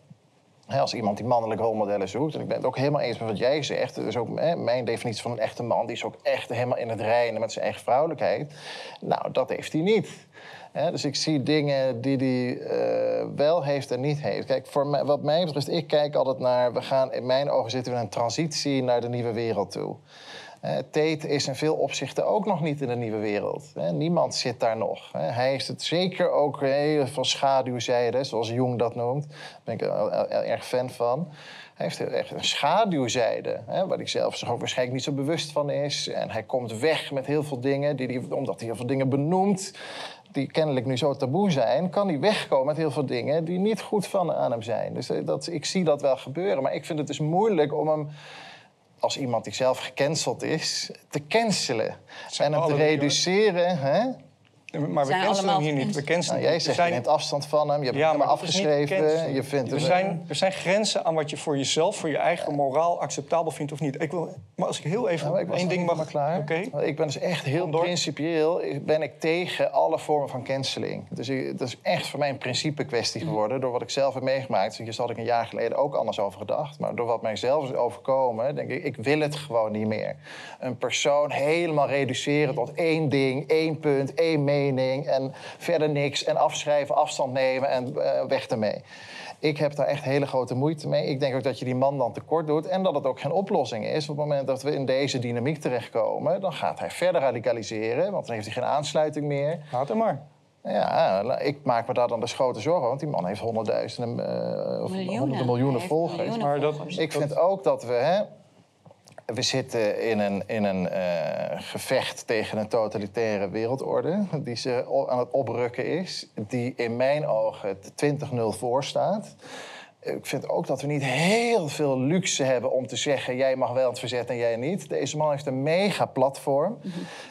Als iemand die mannelijke rolmodellen zoekt. En ik ben het ook helemaal eens met wat jij zegt. Dus ook mijn definitie van een echte man. Die is ook echt helemaal in het reinen met zijn eigen vrouwelijkheid. Nou, dat heeft hij niet. Dus ik zie dingen die hij eh, wel heeft en niet heeft. Kijk, voor mij, wat mij betreft, ik kijk altijd naar... We gaan, in mijn ogen zitten we in een transitie naar de nieuwe wereld toe. Eh, Tate is in veel opzichten ook nog niet in de nieuwe wereld. Niemand zit daar nog. Hij heeft het zeker ook heel veel schaduwzijde, zoals Jung dat noemt. Daar ben ik er- er- er- erg fan van. Hij heeft echt een schaduwzijde, hè, waar hij zelf zich ook waarschijnlijk niet zo bewust van is. En hij komt weg met heel veel dingen, die hij, omdat hij heel veel dingen benoemt die kennelijk nu zo taboe zijn, kan hij wegkomen met heel veel dingen die niet goed van aan hem zijn. Dus eh, dat, ik zie dat wel gebeuren. Maar ik vind het dus moeilijk om hem als iemand die zelf gecanceld is, te cancelen. En hem te reduceren. Hè? Maar we Zijn cancelen hem allemaal hier niet. We cancelen Nou, jij hem. zegt, zijn- je neemt afstand van hem, je hebt Ja, hem maar afgeschreven. Je vindt er, hem, zijn, er zijn grenzen aan wat je voor jezelf, voor je eigen moraal acceptabel vindt of niet. Ik wil, maar als ik heel even Ja, maar ik was één ding mag... klaar. Oké. Want Ik ben dus echt heel door. principieel ben ik tegen alle vormen van canceling. Dus ik- dat is echt voor mij een principe kwestie geworden. Door wat ik zelf heb meegemaakt. Dus hier had ik een jaar geleden ook anders over gedacht. Maar door wat mij zelf is overkomen, denk ik, ik wil het gewoon niet meer. Een persoon helemaal reduceren tot één ding, één punt, één mening. En verder niks. En afschrijven, afstand nemen en eh, weg ermee. Ik heb daar echt hele grote moeite mee. Ik denk ook dat je die man dan tekort doet. En dat het ook geen oplossing is. Op het moment dat we in deze dynamiek terechtkomen... dan gaat hij verder radicaliseren. Want dan heeft hij geen aansluiting meer. Laat hem maar. Ja, ik maak me daar dan dus grote zorgen. Want die man heeft honderdduizenden... eh, of Miljoenen. honderden miljoenen volgers. miljoenen Maar dat- volgers. Ik vind ook dat we... Hè, we zitten in een, in een eh, gevecht tegen een totalitaire wereldorde... die ze aan het oprukken is. Die in mijn ogen 20-0 voor staat. Ik vind ook dat we niet heel veel luxe hebben om te zeggen... jij mag wel het verzet en jij niet. Deze man heeft een mega platform.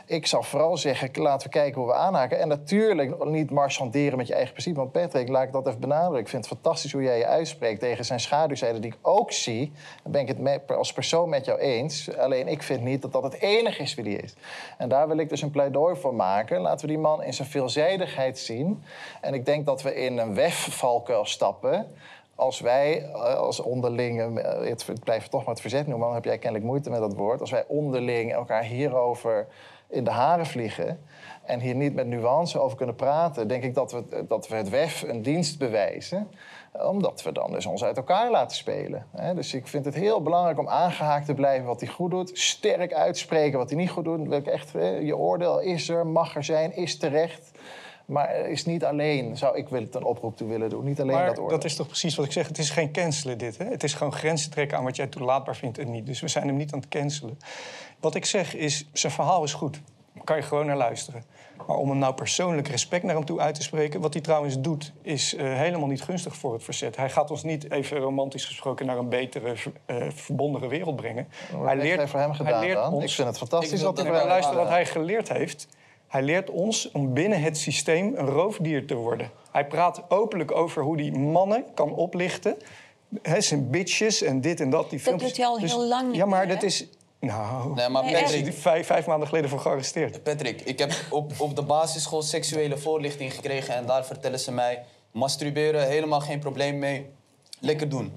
Ik zou vooral zeggen, laten we kijken hoe we aanhaken. En natuurlijk niet marchanderen met je eigen principe. Want Patrick, laat ik dat even benadrukken. Ik vind het fantastisch hoe jij je uitspreekt tegen zijn schaduwzijde... die ik ook zie. Dan ben ik het als persoon met jou eens. Alleen ik vind niet dat dat het enige is wie die is. En daar wil ik dus een pleidooi voor maken. Laten we die man in zijn veelzijdigheid zien. En ik denk dat we in een wefvalkuil stappen als wij eh, als onderling, eh, het ik blijf het toch maar het verzet noemen, dan heb jij kennelijk moeite met dat woord. Als wij onderling elkaar hierover in de haren vliegen en hier niet met nuance over kunnen praten, denk ik dat we, dat we het WEF een dienst bewijzen. eh, Omdat we dan dus ons uit elkaar laten spelen. Dus ik vind het heel belangrijk om aangehaakt te blijven wat hij goed doet. Sterk uitspreken wat hij niet goed doet. Ik echt, je oordeel is er, mag er zijn, is terecht. Maar is niet alleen, zou ik het een oproep toe willen doen, niet alleen Maar dat oordeel. dat is toch precies wat ik zeg. Het is geen cancelen dit. Hè? Het is gewoon grenzen trekken aan wat jij toelaatbaar vindt en niet. Dus we zijn hem niet aan het cancelen. Wat ik zeg is, zijn verhaal is goed. Kan je gewoon naar luisteren. Maar om hem nou persoonlijk respect naar hem toe uit te spreken... wat hij trouwens doet, is eh, helemaal niet gunstig voor het verzet. Hij gaat ons niet, even romantisch gesproken... naar een betere, eh, verbondere wereld brengen. Wat heeft hij voor hem gedaan dan? Ik vind het fantastisch wat hij dat Luister wat hij geleerd heeft. Hij leert ons om binnen het systeem een roofdier te worden. Hij praat openlijk over hoe hij mannen kan oplichten. Hè, zijn bitches en dit en dat. Die filmpjes. doet hij al heel lang niet Ja, maar meer, dat hè? is... Nou, Nee, maar Nee, hij is Patrick, vijf, vijf maanden geleden voor gearresteerd. Patrick, ik heb op, op de basisschool seksuele voorlichting gekregen en daar vertellen ze mij: masturberen, helemaal geen probleem mee. Lekker doen.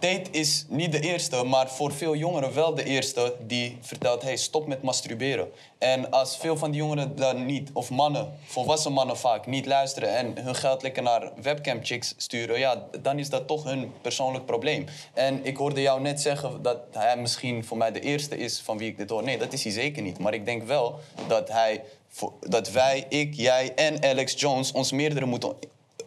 Tate is niet de eerste, maar voor veel jongeren wel de eerste die vertelt: hey, stop met masturberen. En als veel van die jongeren dan niet, of mannen, volwassen mannen vaak, niet luisteren en hun geld lekker naar webcam chicks sturen, ja, dan is dat toch hun persoonlijk probleem. En ik hoorde jou net zeggen dat hij misschien voor mij de eerste is van wie ik dit hoor. Nee, dat is hij zeker niet. Maar ik denk wel dat hij, dat wij, ik, jij en Alex Jones ons meerdere moeten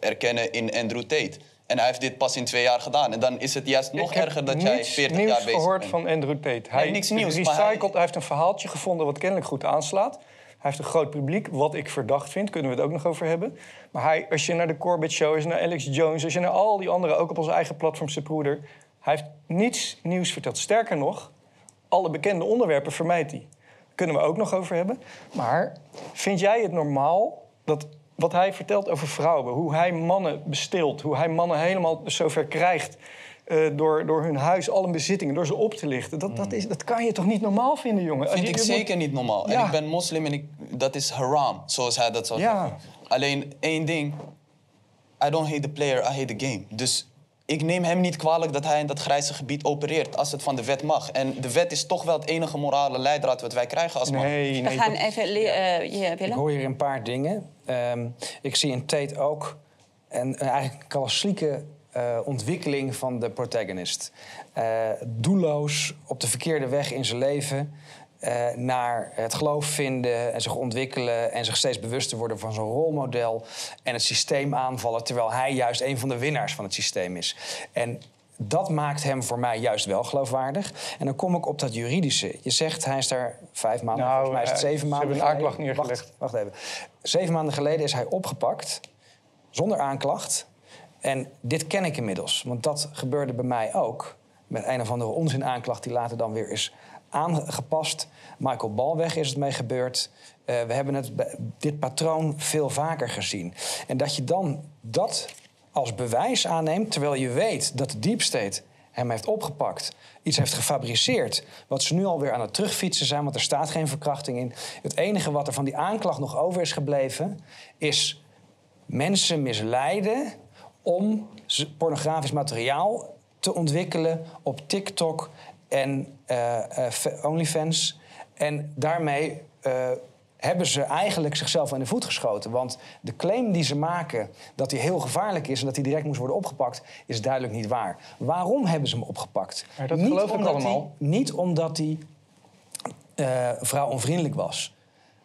erkennen in Andrew Tate. En hij heeft dit pas in twee jaar gedaan. En dan is het juist nog ik heb erger dat jij niets 40 nieuws jaar bezig gehoord bent. van Andrew Tate. Hij niks nieuws, recycled, hij- hij... heeft een verhaaltje gevonden wat kennelijk goed aanslaat. Hij heeft een groot publiek, wat ik verdacht vind. Kunnen we het ook nog over hebben. Maar hij, als je naar de Corbett Show, als je naar Alex Jones... als je naar al die anderen, ook op onze eigen platform, broeder... Hij heeft niets nieuws verteld. Sterker nog, alle bekende onderwerpen vermijdt hij. Kunnen we ook nog over hebben. Maar vind jij het normaal dat wat hij vertelt over vrouwen, hoe hij mannen bestilt, hoe hij mannen helemaal zover krijgt eh, door, door hun huis, al hun bezittingen, door ze op te lichten, dat, dat, is, dat kan je toch niet normaal vinden, jongen? Vind Je- ik je moet- zeker niet normaal. Ja. En ik ben moslim en ik, dat is haram, zoals hij dat zou Ja. zeggen. Alleen één ding. I don't hate the player, I hate the game. Dus ik neem hem niet kwalijk dat hij in dat grijze gebied opereert als het van de wet mag. En de wet is toch wel het enige morale leidraad wat wij krijgen als man. Nee, We gaan even... le- eh, je, Ik hoor hier een paar dingen. Ehm, ik zie in Tate ook een, een eigenlijk klassieke eh, ontwikkeling van de protagonist. Eh, doelloos, op de verkeerde weg in zijn leven... eh, naar het geloof vinden en zich ontwikkelen... en zich steeds bewuster worden van zijn rolmodel... en het systeem aanvallen... terwijl hij juist een van de winnaars van het systeem is. En dat maakt hem voor mij juist wel geloofwaardig. En dan kom ik op dat juridische. Je zegt hij is daar vijf maanden, Nou, volgens mij is het zeven ze maanden hebben een aanklacht neergelegd. Wacht, wacht even. Zeven maanden geleden is hij opgepakt, zonder aanklacht. En dit ken ik inmiddels, want dat gebeurde bij mij ook. Met een of andere onzin aanklacht die later dan weer is aangepast. Michael Balweg is het mee gebeurd. Eh, we hebben het, dit patroon veel vaker gezien. En dat je dan dat als bewijs aanneemt, terwijl je weet dat de Deep State hem heeft opgepakt, iets heeft gefabriceerd, wat ze nu alweer aan het terugfietsen zijn, want er staat geen verkrachting in. Het enige wat er van die aanklacht nog over is gebleven, is mensen misleiden om pornografisch materiaal te ontwikkelen op TikTok en eh, eh, Fa- OnlyFans. En daarmee eh, hebben ze eigenlijk zichzelf in de voet geschoten. Want de claim die ze maken dat hij heel gevaarlijk is en dat hij direct moest worden opgepakt, is duidelijk niet waar. Waarom hebben ze hem opgepakt? Maar dat geloof ik allemaal. Hij, niet omdat hij eh vrouwonvriendelijk was.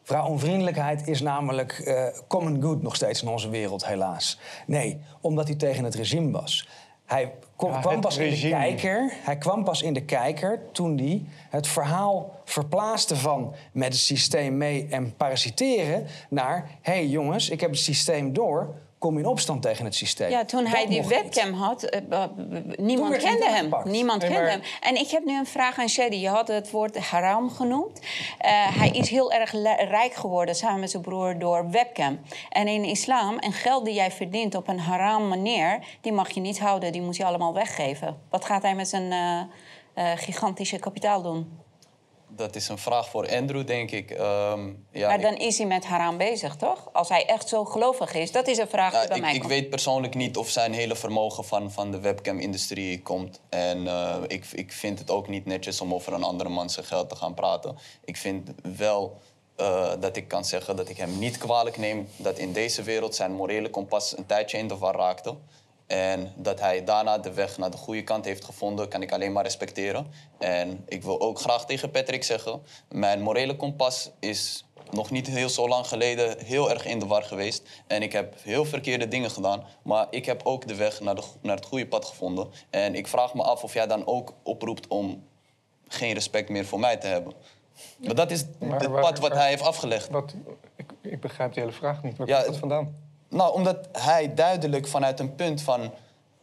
Vrouwonvriendelijkheid is namelijk eh, common good nog steeds in onze wereld, helaas. Nee, omdat hij tegen het regime was. Hij kom- Ja, kwam pas in de kijker. Hij kwam pas in de kijker toen hij het verhaal verplaatste van met het systeem mee en parasiteren naar: hé hey jongens, ik heb het systeem door. Kom in opstand tegen het systeem. Ja, toen Dat hij die niet. webcam had, eh, b- b- niemand kende hem. Niemand Nee, kende maar- hem. En ik heb nu een vraag aan Shady. Je had het woord haram genoemd. Eh, hij is heel erg rijk geworden samen met zijn broer door webcam. En in islam, en geld die jij verdient op een haram manier... die mag je niet houden, die moet je allemaal weggeven. Wat gaat hij met zijn eh, eh, gigantische kapitaal doen? Dat is een vraag voor Andrew, denk ik. Ehm, ja, maar ik- dan is hij met haram bezig, toch? Als hij echt zo gelovig is. Dat is een vraag die Ja, bij ik, mij ik weet persoonlijk niet of zijn hele vermogen van, van de webcam-industrie komt. En eh, ik, ik vind het ook niet netjes om over een andere man zijn geld te gaan praten. Ik vind wel eh, dat ik kan zeggen dat ik hem niet kwalijk neem dat in deze wereld zijn morele kompas een tijdje in de war raakte. En dat hij daarna de weg naar de goede kant heeft gevonden, kan ik alleen maar respecteren. En ik wil ook graag tegen Patrick zeggen: mijn morele kompas is nog niet heel zo lang geleden heel erg in de war geweest. En ik heb heel verkeerde dingen gedaan. Maar ik heb ook de weg naar, de, naar het goede pad gevonden. En ik vraag me af of jij dan ook oproept om geen respect meer voor mij te hebben. Maar dat is Maar het waar- pad wat waar- hij heeft afgelegd. Wat, ik, ik begrijp de hele vraag niet. Waar Ja, komt dat vandaan? Nou, omdat hij duidelijk vanuit een punt van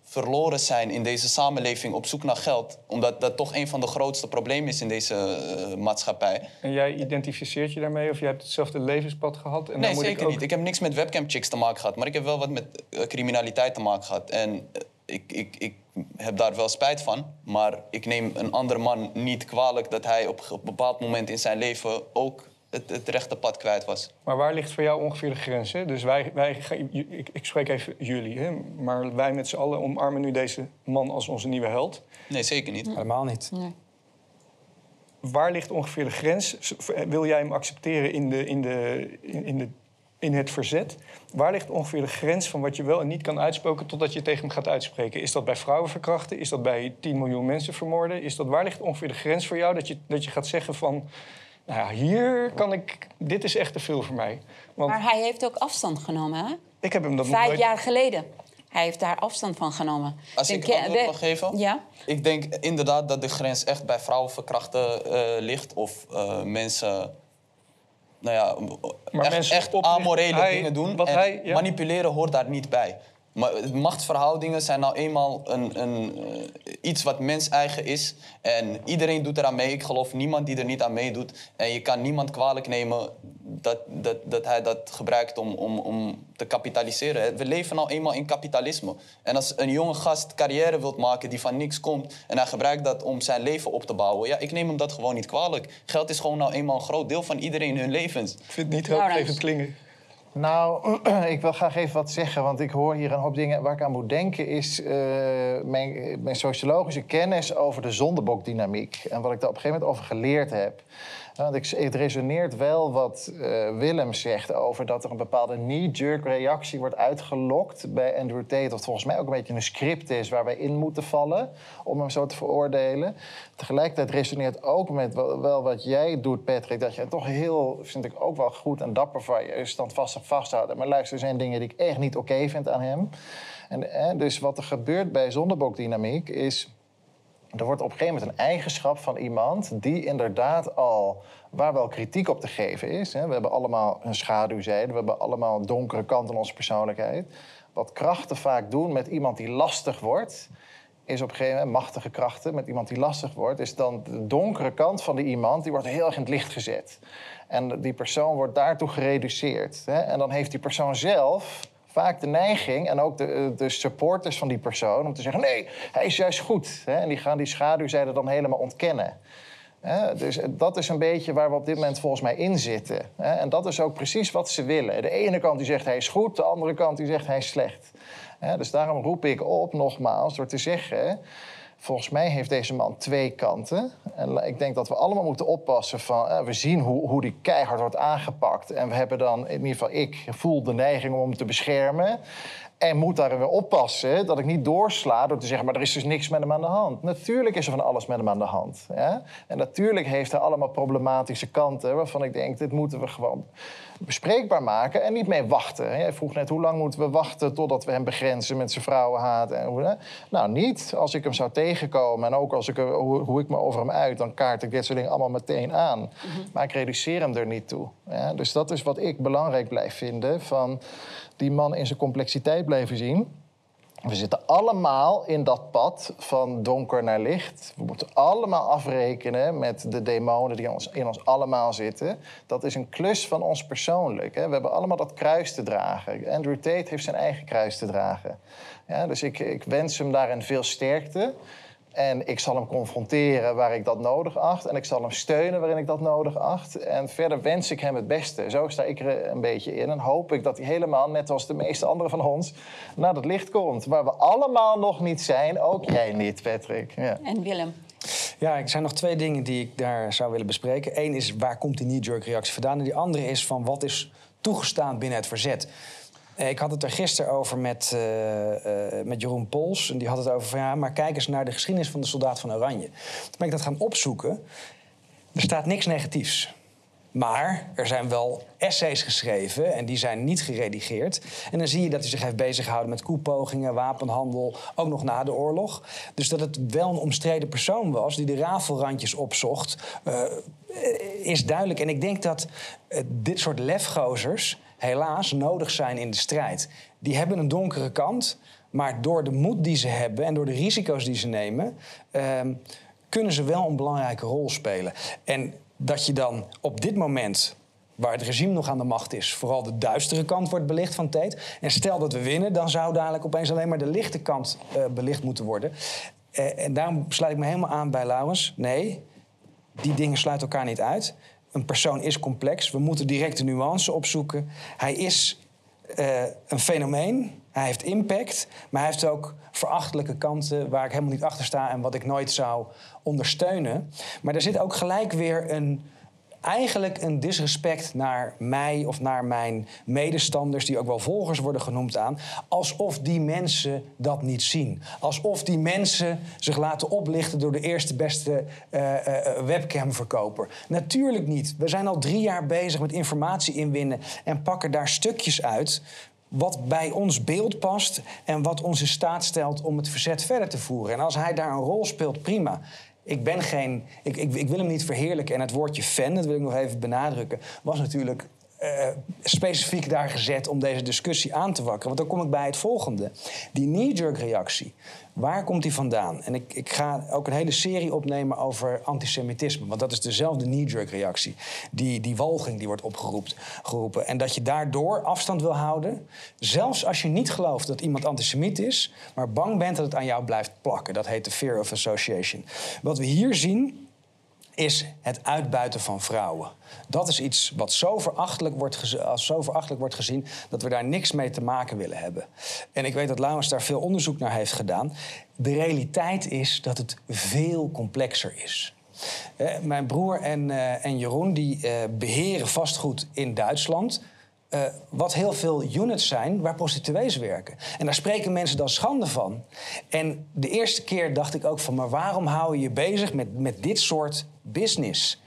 verloren zijn in deze samenleving op zoek naar geld. Omdat dat toch een van de grootste problemen is in deze eh, maatschappij. En jij identificeert je daarmee of jij hebt hetzelfde levenspad gehad? En nee, dan moet zeker ik ook... niet. Ik heb niks met webcam-chicks te maken gehad. Maar ik heb wel wat met eh, criminaliteit te maken gehad. En eh, ik, ik, ik heb daar wel spijt van. Maar ik neem een andere man niet kwalijk... dat hij op een bepaald moment in zijn leven ook het, het rechte pad kwijt was. Maar waar ligt voor jou ongeveer de grens? Hè? Dus wij, wij, ik, ik spreek even jullie, hè? maar wij met z'n allen omarmen nu deze man als onze nieuwe held. Nee, zeker niet. Helemaal niet. Waar ligt ongeveer de grens? Wil jij hem accepteren in, de, in, de, in, in, de, in het verzet? Waar ligt ongeveer de grens van wat je wel en niet kan uitspreken totdat je tegen hem gaat uitspreken? Is dat bij vrouwen verkrachten? Is dat bij 10 miljoen mensen vermoorden? Is dat, waar ligt ongeveer de grens voor jou dat je, dat je gaat zeggen van... Nou ja, hier kan ik... Dit is echt te veel voor mij. Want Maar hij heeft ook afstand genomen, hè? ik heb hem dat Vijf nooit... jaar geleden. Hij heeft daar afstand van genomen. Als Denk ik je- antwoord we- mag geven? Ja? Ik denk inderdaad dat de grens echt bij vrouwenverkrachten eh ligt. Of eh, mensen... Nou ja, Maar echt, mensen echt amorele hij- dingen doen. wat en hij- ja. manipuleren hoort daar niet bij. Maar machtsverhoudingen zijn nou eenmaal een, een, eh, iets wat mens-eigen is. En iedereen doet eraan mee. Ik geloof niemand die er niet aan meedoet. En je kan niemand kwalijk nemen dat, dat, dat hij dat gebruikt om, om, om te kapitaliseren. We leven nou eenmaal in kapitalisme. En als een jonge gast carrière wilt maken die van niks komt... en hij gebruikt dat om zijn leven op te bouwen... ja, ik neem hem dat gewoon niet kwalijk. Geld is gewoon nou eenmaal een groot deel van iedereen hun levens. Ik vind het niet hoopgevend klingen. Nou, ik wil graag even wat zeggen, want ik hoor hier een hoop dingen. Waar ik aan moet denken is eh, mijn, mijn sociologische kennis over de zondebokdynamiek. En wat ik daar op een gegeven moment over geleerd heb. Het resoneert wel wat uh, Willem zegt over dat er een bepaalde knee-jerk reactie wordt uitgelokt bij Andrew Tate. Wat volgens mij ook een beetje een script is waar wij in moeten vallen om hem zo te veroordelen. Tegelijkertijd resoneert ook met wel, wat jij doet, Patrick. Dat je toch heel, vind ik ook wel goed en dapper van je standvastig vasthouden. Maar luister, er zijn dingen die ik echt niet oké vind aan hem. En, en dus wat er gebeurt bij zondebokdynamiek is er wordt op een gegeven moment een eigenschap van iemand die inderdaad al waar wel kritiek op te geven is. Hè. We hebben allemaal een schaduwzijde, we hebben allemaal een donkere kant in onze persoonlijkheid. Wat krachten vaak doen met iemand die lastig wordt, is op een gegeven moment machtige krachten met iemand die lastig wordt, is dan de donkere kant van die iemand die wordt heel erg in het licht gezet. En die persoon wordt daartoe gereduceerd. Hè. En dan heeft die persoon zelf vaak de neiging en ook de, eh, de supporters van die persoon om te zeggen: nee, hij is juist goed. Hè? En die gaan die schaduwzijde dan helemaal ontkennen. Hè? Dus dat is een beetje waar we op dit moment volgens mij in zitten. Hè? En dat is ook precies wat ze willen. De ene kant die zegt hij is goed, de andere kant die zegt hij is slecht. Dus daarom roep ik op, nogmaals, door te zeggen Volgens mij heeft deze man twee kanten. En ik denk dat we allemaal moeten oppassen van... Eh, we zien hoe, hoe die keihard wordt aangepakt. En we hebben dan, in ieder geval ik, voel de neiging om hem te beschermen. En moet daar weer oppassen dat ik niet doorsla door te zeggen... maar er is dus niks met hem aan de hand. Natuurlijk is er van alles met hem aan de hand. En natuurlijk heeft hij allemaal problematische kanten... waarvan ik denk, dit moeten we gewoon bespreekbaar maken en niet mee wachten. Jij vroeg net hoe lang moeten we wachten totdat we hem begrenzen met zijn vrouwenhaat. En hoe, nou, niet. Als ik hem zou tegenkomen en ook als ik, hoe, hoe ik me over hem uit, dan kaart ik dit soort dingen allemaal meteen aan. Mhm. Maar ik reduceer hem er niet toe. Ja, dus dat is wat ik belangrijk blijf vinden: van die man in zijn complexiteit blijven zien. We zitten allemaal in dat pad van donker naar licht. We moeten allemaal afrekenen met de demonen die in ons, allemaal zitten. Dat is een klus van ons persoonlijk. Hè. We hebben allemaal dat kruis te dragen. Andrew Tate heeft zijn eigen kruis te dragen. Ja, dus ik, ik wens hem daarin veel sterkte. En ik zal hem confronteren waar ik dat nodig acht. En ik zal hem steunen waarin ik dat nodig acht. En verder wens ik hem het beste. Zo sta ik er een beetje in. En hoop ik dat hij helemaal, net als de meeste anderen van ons, naar dat licht komt. Waar we allemaal nog niet zijn. Ook jij niet, Patrick. Ja. En Willem. Ja, er zijn nog twee dingen die ik daar zou willen bespreken. Eén is waar komt die knee-jerk reactie vandaan? En die andere is van wat is toegestaan binnen het verzet. Eh, ik had het er gisteren over met, uh, uh, met Jeroen Pols. En die had het over van ja, maar kijk eens naar de geschiedenis van de soldaat van Oranje. Toen ben ik dat gaan opzoeken. Er staat niks negatiefs. Maar er zijn wel essays geschreven en die zijn niet geredigeerd. En dan zie je dat hij zich heeft beziggehouden met koepogingen, wapenhandel, ook nog na de oorlog. Dus dat het wel een omstreden persoon was die de rafelrandjes opzocht, is duidelijk. En ik denk dat dit soort lefgozers helaas nodig zijn in de strijd. Die hebben een donkere kant, maar door de moed die ze hebben en door de risico's die ze nemen, uh, kunnen ze wel een belangrijke rol spelen. En dat je dan op dit moment waar het regime nog aan de macht is, vooral de duistere kant wordt belicht van Tate. En stel dat we winnen, dan zou dadelijk opeens alleen maar de lichte kant uh, belicht moeten worden. Uh, en daarom sluit ik me helemaal aan bij Laurens. Nee, die dingen sluiten elkaar niet uit. Een persoon is complex. We moeten direct de nuance opzoeken. Hij is uh, een fenomeen. Hij heeft impact. Maar hij heeft ook verachtelijke kanten waar ik helemaal niet achter sta en wat ik nooit zou ondersteunen. Maar er zit ook gelijk weer een eigenlijk een disrespect naar mij of naar mijn medestanders, die ook wel volgers worden genoemd aan, alsof die mensen dat niet zien. Alsof die mensen zich laten oplichten door de eerste beste uh, uh, webcamverkoper. Natuurlijk niet. We zijn al drie jaar bezig met informatie inwinnen en pakken daar stukjes uit wat bij ons beeld past en wat ons in staat stelt om het verzet verder te voeren. En als hij daar een rol speelt, prima. Ik ben geen. Ik, ik, ik wil hem niet verheerlijken. En het woordje fan, dat wil ik nog even benadrukken, was natuurlijk eh, specifiek daar gezet om deze discussie aan te wakkeren. Want dan kom ik bij het volgende. Die knee-jerk reactie. Waar komt die vandaan? En ik, ik ga ook een hele serie opnemen over antisemitisme. Want dat is dezelfde knee-jerk reactie. Die, die walging die wordt opgeroepen. Geroepen. En dat je daardoor afstand wil houden. Zelfs als je niet gelooft dat iemand antisemiet is. Maar bang bent dat het aan jou blijft plakken. Dat heet de fear of association. Wat we hier zien is het uitbuiten van vrouwen. Dat is iets wat zo verachtelijk wordt, als zo verachtelijk wordt gezien dat we daar niks mee te maken willen hebben. En ik weet dat Laurens daar veel onderzoek naar heeft gedaan. De realiteit is dat het veel complexer is. Eh, mijn broer en, eh, en Jeroen die, eh, beheren vastgoed in Duitsland. Eh, wat heel veel units zijn waar prostituees werken. En daar spreken mensen dan schande van. En de eerste keer dacht ik ook van... maar waarom hou je je bezig met, met dit soort business?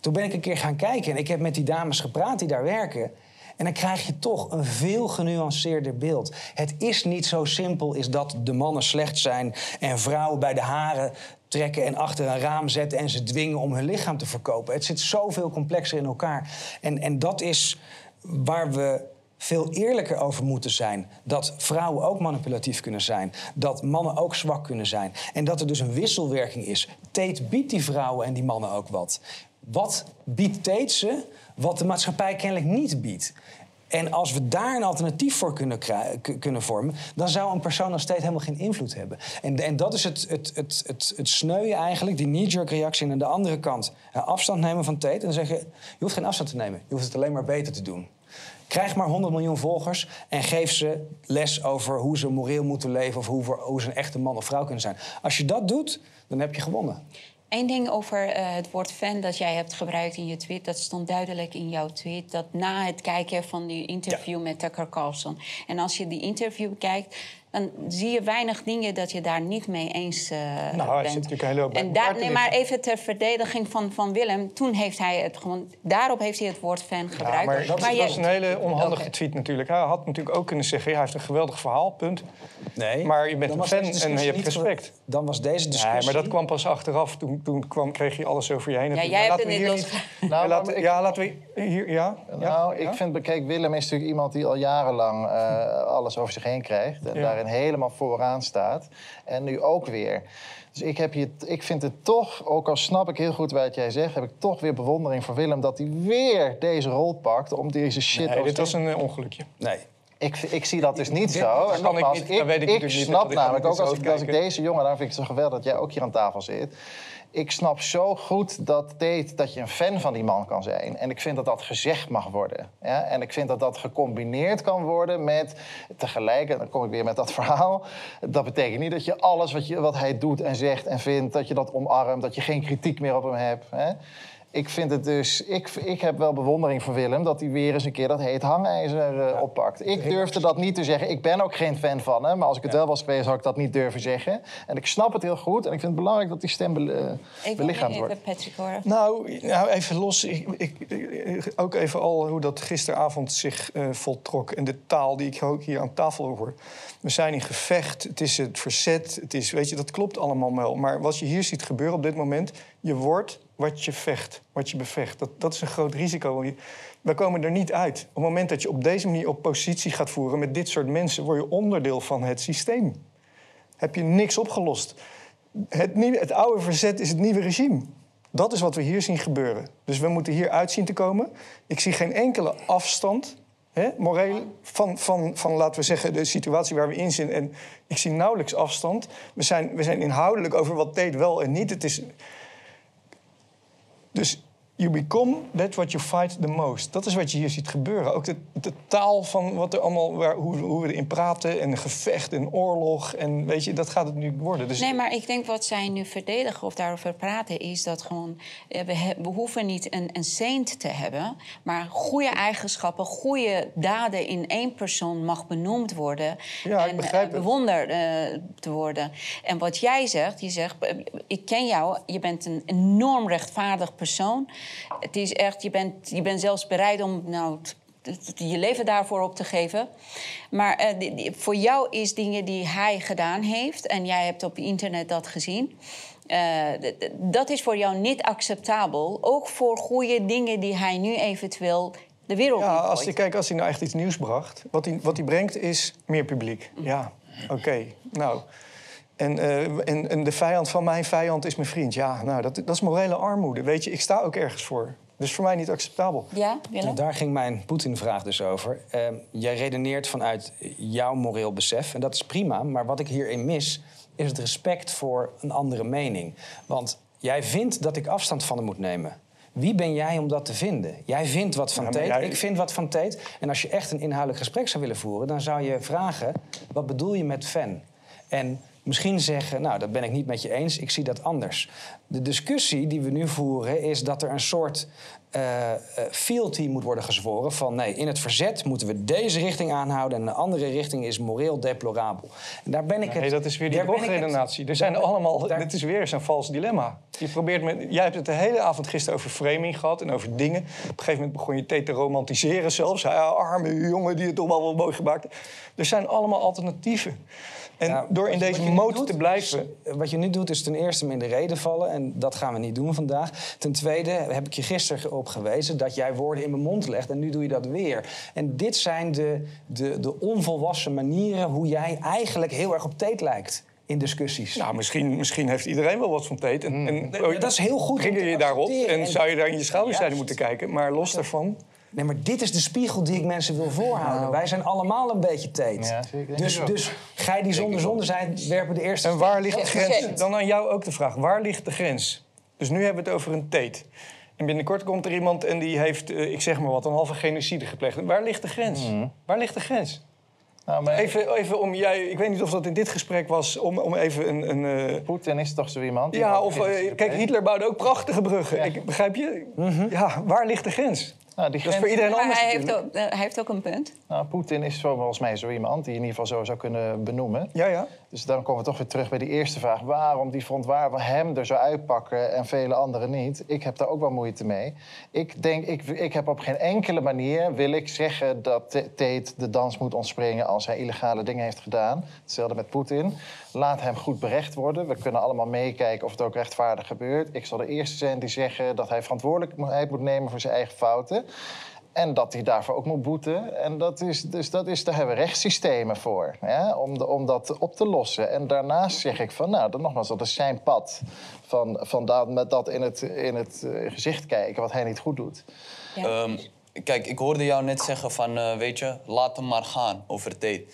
Toen ben ik een keer gaan kijken en ik heb met die dames gepraat die daar werken... En dan krijg je toch een veel genuanceerder beeld. Het is niet zo simpel is dat de mannen slecht zijn... en vrouwen bij de haren trekken en achter een raam zetten... en ze dwingen om hun lichaam te verkopen. Het zit zoveel complexer in elkaar. En, en dat is waar we veel eerlijker over moeten zijn. Dat vrouwen ook manipulatief kunnen zijn. Dat mannen ook zwak kunnen zijn. En dat er dus een wisselwerking is. Tate biedt die vrouwen en die mannen ook wat. Wat biedt Tate ze wat de maatschappij kennelijk niet biedt? En als we daar een alternatief voor kunnen, kunnen vormen... dan zou een persoon als Tate helemaal geen invloed hebben. En, en dat is het, het, het, het, het sneuien eigenlijk, die knee-jerk reactie. En aan de andere kant hè, afstand nemen van Tate. En zeggen, je hoeft geen afstand te nemen. Je hoeft het alleen maar beter te doen. Krijg maar 100 miljoen volgers en geef ze les over hoe ze moreel moeten leven... of hoe, ze een echte man of vrouw kunnen zijn. Als je dat doet, dan heb je gewonnen. Eén ding over eh, het woord fan dat jij hebt gebruikt in je tweet. Dat stond duidelijk in jouw tweet. Dat na het kijken van die interview met Tucker Carlson. En als je die interview kijkt, dan zie je weinig dingen dat je daar niet mee eens eh Nou, bent. hij zit natuurlijk een hele hoop en daar, nee, maar even ter verdediging van, van Willem. Toen heeft hij het gewoon... Daarop heeft hij het woord fan gebruikt. Ja, maar dat, je- is een hele onhandige tweet natuurlijk. Hij had natuurlijk ook kunnen zeggen... hij heeft een geweldig verhaal, punt. Nee, Maar je bent een was fan en je hebt respect. Dan was deze discussie... Nee, maar dat kwam pas achteraf. Toen, toen kwam, kreeg je alles over je heen. Ja, jij hebt laten het we niet hier los... niet- Nou, laten, ik- ja, laten we hier... Ja? Nou, ja? ik vind, kijk, Willem is natuurlijk iemand die al jarenlang eh, alles over zich heen krijgt. En Ja. Daarin helemaal vooraan staat. En nu ook weer. Dus ik, heb hier, ik vind het toch, ook al snap ik heel goed wat jij zegt... heb ik toch weer bewondering voor Willem dat hij weer deze rol pakt... om deze shit... Nee, dit was een eh, ongelukje. Nee. Ik, ik zie dat dus niet Dit- zo. dat En kan ik nogmaals, niet, dat weet ik ik, niet, snap ik namelijk, niet ook als ik, als ik deze jongen... daarom vind ik het zo geweldig dat jij ook hier aan tafel zit... Ik snap zo goed dat Tate, dat je een fan van die man kan zijn. En ik vind dat dat gezegd mag worden. Ja? En ik vind dat dat gecombineerd kan worden met tegelijk... en dan kom ik weer met dat verhaal... dat betekent niet dat je alles wat, je, wat hij doet en zegt en vindt... dat je dat omarmt, dat je geen kritiek meer op hem hebt. Hè? Ik vind het dus... Ik, ik heb wel bewondering voor Willem... dat hij weer eens een keer dat heet hangijzer eh, oppakt. Ik durfde dat niet te zeggen. Ik ben ook geen fan van hem. Maar als ik het wel was geweest, had ik dat niet durven zeggen. En ik snap het heel goed. En ik vind het belangrijk dat die stem be- eh, Ik wil belichaamd even wordt. Patrick horen. Nou, nou even los. Ik, ik, ik- ook even al hoe dat gisteravond zich eh, voltrok. En de taal die ik ook hier aan tafel hoor. We zijn in gevecht. Het is het verzet. Het is, weet je, dat klopt allemaal wel. Maar wat je hier ziet gebeuren op dit moment... je wordt wat je vecht, wat je bevecht. Dat, dat is een groot risico. Wij komen er niet uit. Op het moment dat je op deze manier op positie gaat voeren... met dit soort mensen, word je onderdeel van het systeem. Heb je niks opgelost. Het, nieuwe, het oude verzet is het nieuwe regime. Dat is wat we hier zien gebeuren. Dus we moeten hier uit zien te komen. Ik zie geen enkele afstand, hè, moreel, van, van, van, laten we zeggen, de situatie waar we in zitten. En ik zie nauwelijks afstand. We zijn, we zijn inhoudelijk over wat deed wel en niet. Het is... Dus you become that what you fight the most. Dat is wat je hier ziet gebeuren. Ook de, de taal van wat er allemaal, waar, hoe, hoe we erin praten... en gevecht en oorlog. En weet je, dat gaat het nu worden. Dus Nee, maar ik denk wat zij nu verdedigen of daarover praten... is dat gewoon, eh, we, he- we hoeven niet een, een saint te hebben... maar goede eigenschappen, goede daden in één persoon mag benoemd worden... Ja, en eh, het. bewonderd eh, te worden. En wat jij zegt, je zegt, ik ken jou, je bent een enorm rechtvaardig persoon. Het is echt, je bent, je bent zelfs bereid om... Nou, je leven daarvoor op te geven. Maar eh, die- die- voor jou is dingen die hij gedaan heeft... en jij hebt op internet dat gezien... eh, dat is voor jou niet acceptabel. Ook voor goede dingen die hij nu eventueel de wereld Ja, als hij, kijk, als hij nou echt iets nieuws bracht, wat hij, wat hij brengt is meer publiek. Ja, oké. Nou. En, eh, en, en de vijand van mijn vijand is mijn vriend. Ja, nou, dat, dat is morele armoede. Weet je, ik sta ook ergens voor. Dus voor mij niet acceptabel. Ja, Willem? Daar ging mijn Poetin-vraag dus over. Ehm, jij redeneert vanuit jouw moreel besef. En dat is prima. Maar wat ik hierin mis, is het respect voor een andere mening. Want jij vindt dat ik afstand van hem moet nemen. Wie ben jij om dat te vinden? Jij vindt wat van Ja, jij- ik vind wat van Tate. En als je echt een inhoudelijk gesprek zou willen voeren... dan zou je vragen, wat bedoel je met fan? En misschien zeggen, nou, dat ben ik niet met je eens, ik zie dat anders. De discussie die we nu voeren is dat er een soort eh, eh, fealty moet worden gezworen... van nee, in het verzet moeten we deze richting aanhouden... en een andere richting is moreel deplorabel. En daar ben ik het... Nee, dat is weer die daar drogredenatie. Er zijn allemaal, dit is weer zo'n vals dilemma. Je probeert met, jij hebt het de hele avond gisteren over framing gehad en over dingen. Op een gegeven moment begon je Tate te romantiseren zelfs. Ja, arme jongen die het allemaal wel mooi gemaakt heeft. Er zijn allemaal alternatieven. En door in deze mode doet, te blijven... is- wat je nu doet is ten eerste me in de reden vallen. En dat gaan we niet doen vandaag. Ten tweede heb ik je gisteren op gewezen dat jij woorden in mijn mond legt. En nu doe je dat weer. En dit zijn de, de, de onvolwassen manieren hoe jij eigenlijk heel erg op Tate lijkt. In discussies. Nou, misschien, misschien heeft iedereen wel wat van Tate. En, en, Nee, dat is heel goed te je daarop en En- zou je daar in je schouderzijde Juist. moeten kijken. Maar los daarvan... Nee, maar dit is de spiegel die ik mensen wil voorhouden. Wij zijn allemaal een beetje Tate. Nou. Ja, zeker. Denk dus, dus gij die zonder zonde zijn, werpen de eerste... En waar ligt de grens? Dan aan jou ook de vraag, waar ligt de grens? Dus nu hebben we het over een Tate. En binnenkort komt er iemand en die heeft, eh, ik zeg maar wat, een halve genocide gepleegd. Waar ligt de grens? Waar ligt de grens? Nou, maar Even, even om jij, ik weet niet of dat in dit gesprek was, om, om even een. een eh, Poetin is toch zo iemand? ja, of eh, kijk? Hitler bouwde ook prachtige bruggen. Ik, begrijp je? Ja, waar ligt de grens? Nou, die Dat is voor iedereen Maar anders. hij heeft, natuurlijk. ook, eh, hij heeft ook een punt. Nou, Poetin is zo- volgens mij zo iemand die je in ieder geval zo zou kunnen benoemen. Ja, ja. Dus dan komen we toch weer terug bij die eerste vraag. Waarom die front waar we hem er zo uitpakken en vele anderen niet? Ik heb daar ook wel moeite mee. Ik denk, ik, ik heb op geen enkele manier wil ik zeggen dat Tate de dans moet ontspringen als hij illegale dingen heeft gedaan. Hetzelfde met Poetin. Laat hem goed berecht worden. We kunnen allemaal meekijken of het ook rechtvaardig gebeurt. Ik zal de eerste zijn die zeggen dat hij verantwoordelijkheid moet nemen voor zijn eigen fouten. En dat hij daarvoor ook moet boeten. En dat is, dus dat is, daar hebben we rechtssystemen voor. Hè, om, de, om dat op te lossen. En daarnaast zeg ik van, nou, dan nogmaals, dat is zijn pad. Van, van dat, met dat in het, in het eh, gezicht kijken, wat hij niet goed doet. Ehm, kijk, ik hoorde jou net zeggen van, eh, weet je, laat hem maar gaan over Tate.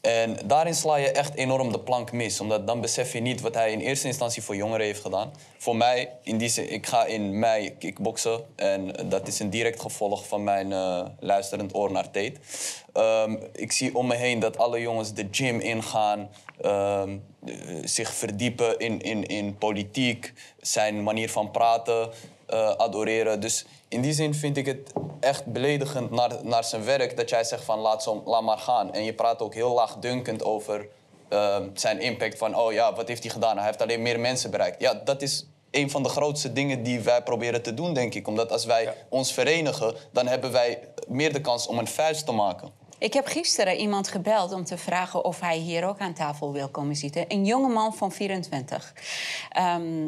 En daarin sla je echt enorm de plank mis. Omdat dan besef je niet wat hij in eerste instantie voor jongeren heeft gedaan. Voor mij, in ik ga in mei kickboksen. En dat is een direct gevolg van mijn eh, luisterend oor naar Tate. Ehm, ik zie om me heen dat alle jongens de gym ingaan. eh, zich verdiepen in, in, in politiek. Zijn manier van praten eh, adoreren. Dus in die zin vind ik het echt beledigend naar, naar zijn werk dat jij zegt van laat, zo, laat maar gaan. En je praat ook heel laagdunkend over eh, zijn impact van oh ja, wat heeft hij gedaan? Hij heeft alleen meer mensen bereikt. Ja, dat is een van de grootste dingen die wij proberen te doen, denk ik. Omdat als wij ons verenigen, dan hebben wij meer de kans om een vuist te maken. Ik heb gisteren iemand gebeld om te vragen of hij hier ook aan tafel wil komen zitten. Een jonge man van 24. Ehm,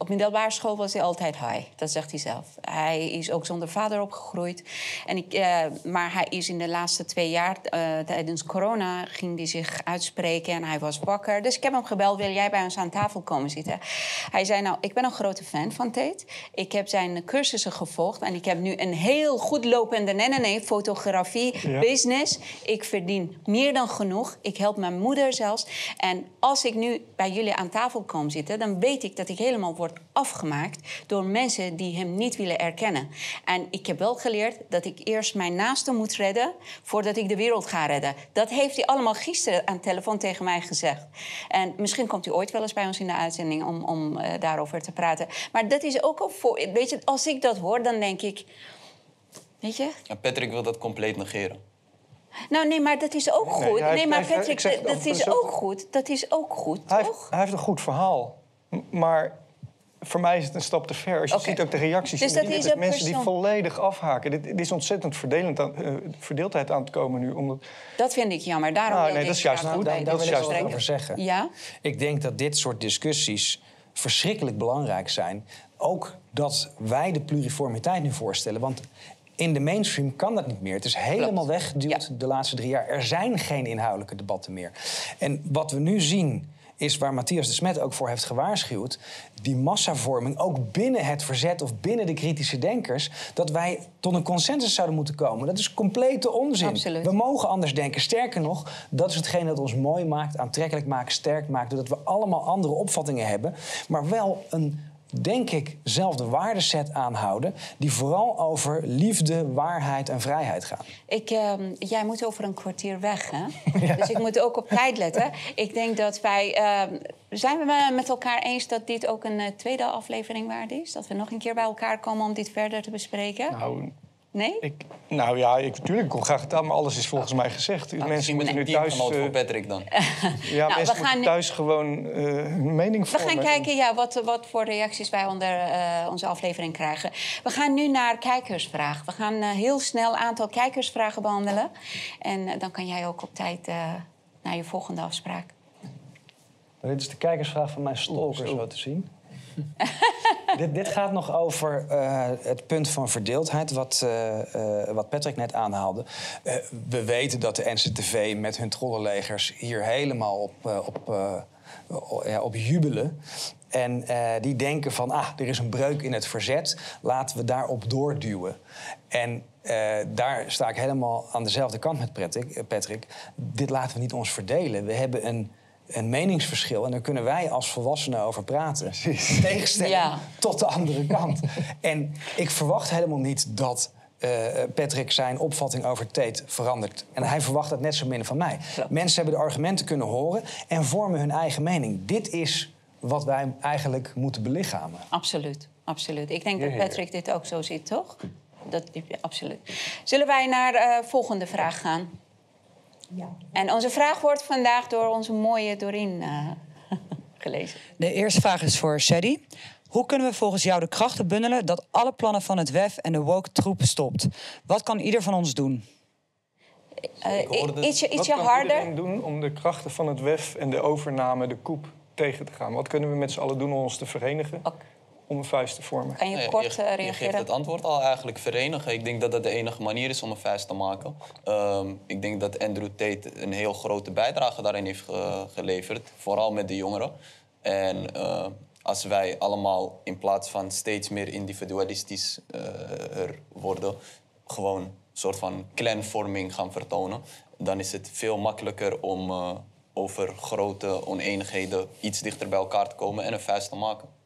op middelbare school was hij altijd high, dat zegt hij zelf. Hij is ook zonder vader opgegroeid. En ik, eh, maar hij is in de laatste twee jaar, eh, tijdens corona, ging hij zich uitspreken en hij was wakker. Dus ik heb hem gebeld, wil jij bij ons aan tafel komen zitten? Hij zei, nou, ik ben een grote fan van Tate. Ik heb zijn cursussen gevolgd en ik heb nu een heel goed lopende nee, fotografie, Ja. business. Ik verdien meer dan genoeg. Ik help mijn moeder zelfs. En als ik nu bij jullie aan tafel kom zitten, dan weet ik dat ik helemaal word afgemaakt door mensen die hem niet willen erkennen. En ik heb wel geleerd dat ik eerst mijn naaste moet redden voordat ik de wereld ga redden. Dat heeft hij allemaal gisteren aan de telefoon tegen mij gezegd. En misschien komt hij ooit wel eens bij ons in de uitzending om, om eh, daarover te praten. Maar dat is ook een voor. Weet je, als ik dat hoor, dan denk ik. Weet je? En Patrick wil dat compleet negeren. Nou, nee, maar dat is ook Nee, goed. Nee, heeft- maar heeft- Patrick, dat, is ook goed. Dat is ook goed, Hij toch? heeft, hij heeft een goed verhaal. M- Maar voor mij is het een stap te ver. Als je ziet ook de reacties Dus dat is mensen die volledig afhaken. Dit, dit is ontzettend verdelend aan, eh, verdeeldheid aan het komen nu. Omdat, Dat vind ik jammer. Daarom Ah, nee, dat ik is juist goed. Daar, wil ik juist wat over zeggen. Ja? Ik denk dat dit soort discussies verschrikkelijk belangrijk zijn. Ook dat wij de pluriformiteit nu voorstellen. Want In de mainstream kan dat niet meer. Het is helemaal weggeduwd de laatste drie jaar. Er zijn geen inhoudelijke debatten meer. En wat we nu zien is waar Matthias de Smet ook voor heeft gewaarschuwd... die massavorming, ook binnen het verzet of binnen de kritische denkers... dat wij tot een consensus zouden moeten komen. Dat is complete onzin. Absoluut. We mogen anders denken. Sterker nog, dat is hetgeen dat ons mooi maakt, aantrekkelijk maakt, sterk maakt... doordat we allemaal andere opvattingen hebben... maar wel een denk ik, zelfde waardeset aanhouden... die vooral over liefde, waarheid en vrijheid gaan. Ik, ehm, jij moet over een kwartier weg, hè? Dus ik moet ook op tijd letten. Ik denk dat wij... ehm, zijn we met elkaar eens dat dit ook een eh, tweede aflevering waard is? Dat we nog een keer bij elkaar komen om dit verder te bespreken? Nou, Nee? ik, nou ja, ik, natuurlijk, ik kom graag het aan, maar alles is volgens mij gezegd. Nou, mensen moeten nu een thuis... teamgenoot eh, voor Patrick dan. ja, Nou, mensen we gaan moeten nu- thuis gewoon eh, hun mening We vormen. gaan kijken ja, wat, wat voor reacties wij onder eh, onze aflevering krijgen. We gaan nu naar kijkersvragen. We gaan een heel snel aantal kijkersvragen behandelen. En eh, dan kan jij ook op tijd eh, naar je volgende afspraak. Dit is de kijkersvraag van mijn stalker, zo te zien. Dit, dit gaat nog over eh, het punt van verdeeldheid, wat, eh, eh, wat Patrick net aanhaalde. We weten dat de NCTV met hun trollenlegers hier helemaal op, op, ja, op jubelen. En die denken van, ah, er is een breuk in het verzet, laten we daarop doorduwen. En daar sta ik helemaal aan dezelfde kant met Patrick. Dit laten we niet ons verdelen. We hebben een, een meningsverschil en daar kunnen wij als volwassenen over praten. Tegenstelling Ja. tot de andere kant. en ik verwacht helemaal niet dat eh, Patrick zijn opvatting over Tate verandert. En hij verwacht dat net zo min van mij. Mensen hebben de argumenten kunnen horen en vormen hun eigen mening. Dit is wat wij eigenlijk moeten belichamen. Absoluut, absoluut. Ik denk dat Patrick dit ook zo ziet, toch? Dat, absoluut. Zullen wij naar de volgende vraag gaan? Ja. En onze vraag wordt vandaag door onze mooie Doreen eh, gelezen. De eerste vraag is voor Shady. Hoe kunnen we volgens jou de krachten bundelen dat alle plannen van het WEF en de woke troep stopt? Wat kan ieder van ons doen? Eh, hoorde- ietsje Wat ietsje kan harder. iedereen doen om de krachten van het WEF en de overname, de koep, tegen te gaan? Wat kunnen we met z'n allen doen om ons te verenigen? Om een vuist te vormen. Kan je Nee, kort je, eh, je geeft reageren? het antwoord al eigenlijk verenigen. Ik denk dat dat de enige manier is om een vuist te maken. Ehm, ik denk dat Andrew Tate een heel grote bijdrage daarin heeft ge- geleverd. Vooral met de jongeren. En eh, als wij allemaal in plaats van steeds meer individualistisch eh, er worden... gewoon een soort van clanvorming gaan vertonen... dan is het veel makkelijker om eh, over grote oneenigheden... iets dichter bij elkaar te komen en een vuist te maken.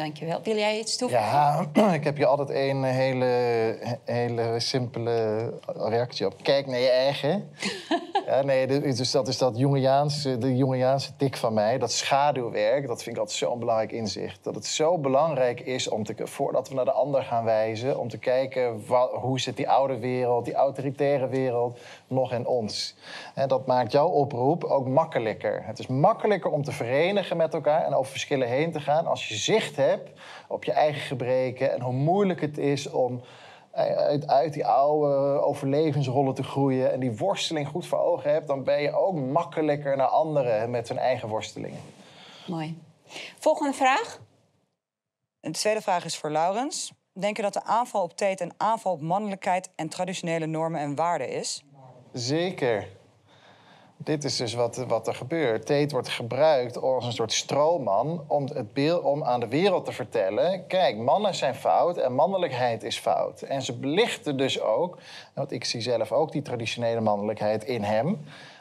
Dankjewel. Wil jij iets toevoegen? Ja, ik heb hier altijd een hele, hele simpele reactie op. Kijk naar je eigen. ja, nee, dus dat is dat Jungiaanse, de Jungiaanse tik van mij. Dat schaduwwerk, dat vind ik altijd zo'n belangrijk inzicht. Dat het zo belangrijk is om te, voordat we naar de ander gaan wijzen... om te kijken hoe zit die oude wereld, die autoritaire wereld nog in ons. En dat maakt jouw oproep ook makkelijker. Het is makkelijker om te verenigen met elkaar en over verschillen heen te gaan... als je zicht hebt op je eigen gebreken en hoe moeilijk het is om uit, uit die oude overlevingsrollen te groeien en die worsteling goed voor ogen hebt, dan ben je ook makkelijker naar anderen met hun eigen worstelingen. Mooi. Volgende vraag. De tweede vraag is voor Laurens. Denk je dat de aanval op Tate een aanval op mannelijkheid en traditionele normen en waarden is? Zeker. Dit is dus wat, wat er gebeurt. Tate wordt gebruikt als een soort stroomman om, het beeld, om aan de wereld te vertellen... kijk, mannen zijn fout en mannelijkheid is fout. En ze belichten dus ook, want ik zie zelf ook die traditionele mannelijkheid in hem...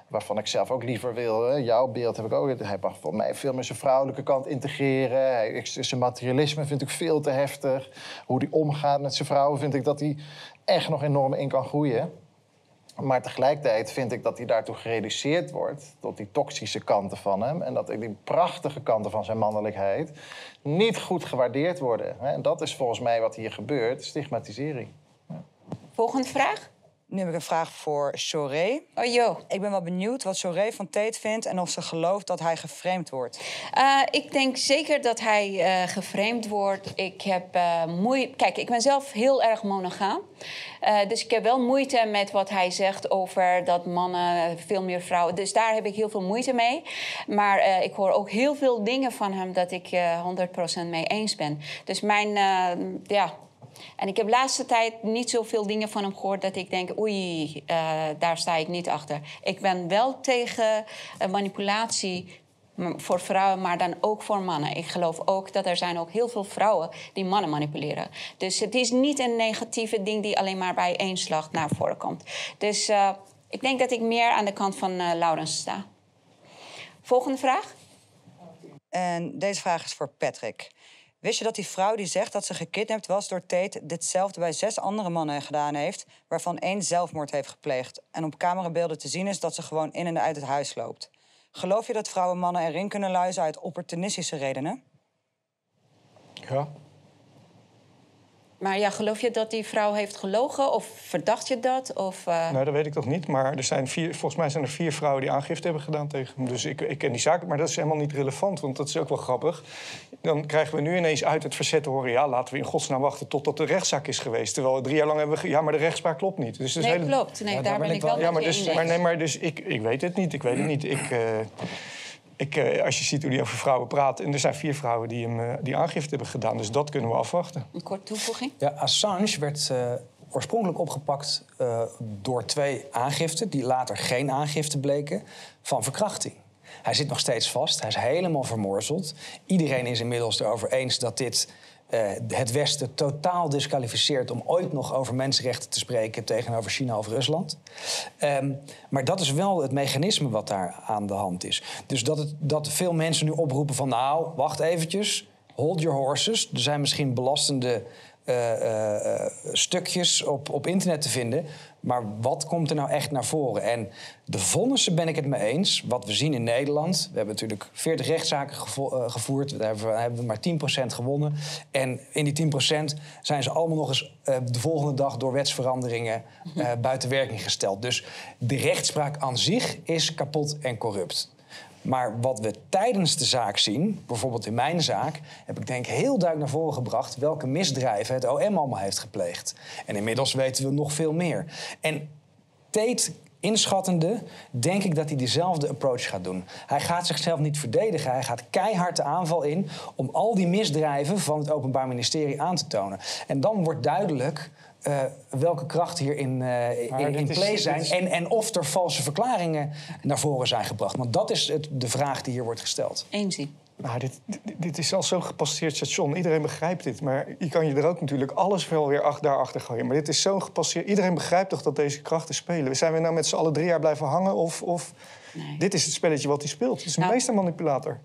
waarvan ik zelf ook liever wil, jouw beeld heb ik ook... hij mag voor mij veel meer zijn vrouwelijke kant integreren. Zijn materialisme vind ik veel te heftig. Hoe hij omgaat met zijn vrouwen vind ik dat hij echt nog enorm in kan groeien... Maar tegelijkertijd vind ik dat hij daartoe gereduceerd wordt tot die toxische kanten van hem. En dat die prachtige kanten van zijn mannelijkheid niet goed gewaardeerd worden. En dat is volgens mij wat hier gebeurt, stigmatisering. Volgende vraag. Nu heb ik een vraag voor Choré. Oh joh. Ik ben wel benieuwd wat Choré van Tate vindt en of ze gelooft dat hij geframed wordt. Eh, ik denk zeker dat hij eh geframed wordt. Ik heb eh moeite. Kijk, ik ben zelf heel erg monogaam. Dus ik heb wel moeite met wat hij zegt over dat mannen veel meer vrouwen. Dus daar heb ik heel veel moeite mee. Maar ik hoor ook heel veel dingen van hem dat ik eh 100% mee eens ben. Dus mijn, ja, En ik heb de laatste tijd niet zoveel dingen van hem gehoord dat ik denk, oei, eh, daar sta ik niet achter. Ik ben wel tegen eh, manipulatie voor vrouwen, maar dan ook voor mannen. Ik geloof ook dat er zijn ook heel veel vrouwen die mannen manipuleren. Dus het is niet een negatieve ding die alleen maar bij één slag naar voren komt. Dus eh, ik denk dat ik meer aan de kant van Laurens sta. Volgende vraag. En deze vraag is voor Patrick. Wist je dat die vrouw die zegt dat ze gekidnapt was door Tate... ditzelfde bij zes andere mannen gedaan heeft... waarvan één zelfmoord heeft gepleegd... en op camerabeelden te zien is dat ze gewoon in en uit het huis loopt? Geloof je dat vrouwen mannen erin kunnen luizen uit opportunistische redenen? Ja. Maar ja, geloof je dat die vrouw heeft gelogen? Of verdacht je dat? Of, eh, Nou, dat weet ik toch niet. Maar er zijn vier, volgens mij zijn er vier vrouwen die aangifte hebben gedaan tegen hem. Dus ik, ik ken die zaak. Maar dat is helemaal niet relevant, want dat is ook wel grappig. Dan krijgen we nu ineens uit het verzet te horen... ja, laten we in godsnaam wachten totdat de rechtszaak is geweest. Terwijl drie jaar lang hebben we... ge- Ja, maar de rechtspraak klopt niet. Dus het is Nee, hele- klopt. Nee, daar ben ik wel Ja, met maar dus, maar, nee, maar dus ik, ik weet het niet. Ik weet het niet. Ik... eh, ik, eh, als je ziet hoe die over vrouwen praat... en er zijn vier vrouwen die, hem, eh, die aangifte hebben gedaan. Dus dat kunnen we afwachten. Een kort toevoeging? Ja, Assange werd eh, oorspronkelijk opgepakt eh, door twee aangiften... die later geen aangifte bleken, van verkrachting. Hij zit nog steeds vast, hij is helemaal vermorzeld. Iedereen is inmiddels erover eens dat dit eh, het Westen totaal disqualificeert... om ooit nog over mensenrechten te spreken tegenover China of Rusland. Ehm, maar dat is wel het mechanisme wat daar aan de hand is. Dus dat, het, dat veel mensen nu oproepen van... nou, wacht eventjes, hold your horses. Er zijn misschien belastende eh, eh, stukjes op, op internet te vinden. Maar wat komt er nou echt naar voren? En de vonnissen ben ik het mee eens. Wat we zien in Nederland. We hebben natuurlijk 40 rechtszaken gevo- eh, gevoerd. Daar hebben we, hebben we maar 10% gewonnen. En in die 10% zijn ze allemaal nog eens eh, de volgende dag door wetsveranderingen eh, buiten werking gesteld. Dus de rechtspraak aan zich is kapot en corrupt. Maar wat we tijdens de zaak zien, bijvoorbeeld in mijn zaak, heb ik denk heel duidelijk naar voren gebracht welke misdrijven het OM allemaal heeft gepleegd. En inmiddels weten we nog veel meer. En Tate inschattende, denk ik dat hij dezelfde approach gaat doen. Hij gaat zichzelf niet verdedigen. Hij gaat keihard de aanval in om al die misdrijven van het Openbaar Ministerie aan te tonen. En dan wordt duidelijk eh, welke krachten hier in, eh, in, in dit is- play zijn. is- En, en of er valse verklaringen naar voren zijn gebracht. Want dat is het, de vraag die hier wordt gesteld. Eenzie. Nou, dit, dit, is al zo'n gepasseerd station. Iedereen begrijpt dit. Maar je kan je er ook natuurlijk alles wel weer ach, daarachter gooien. Maar dit is zo'n gepasseerd... Iedereen begrijpt toch dat deze krachten spelen? Zijn we nou met z'n allen drie jaar blijven hangen? Of, of... Dit is het spelletje wat hij speelt. Het is een Nou- meestermanipulator.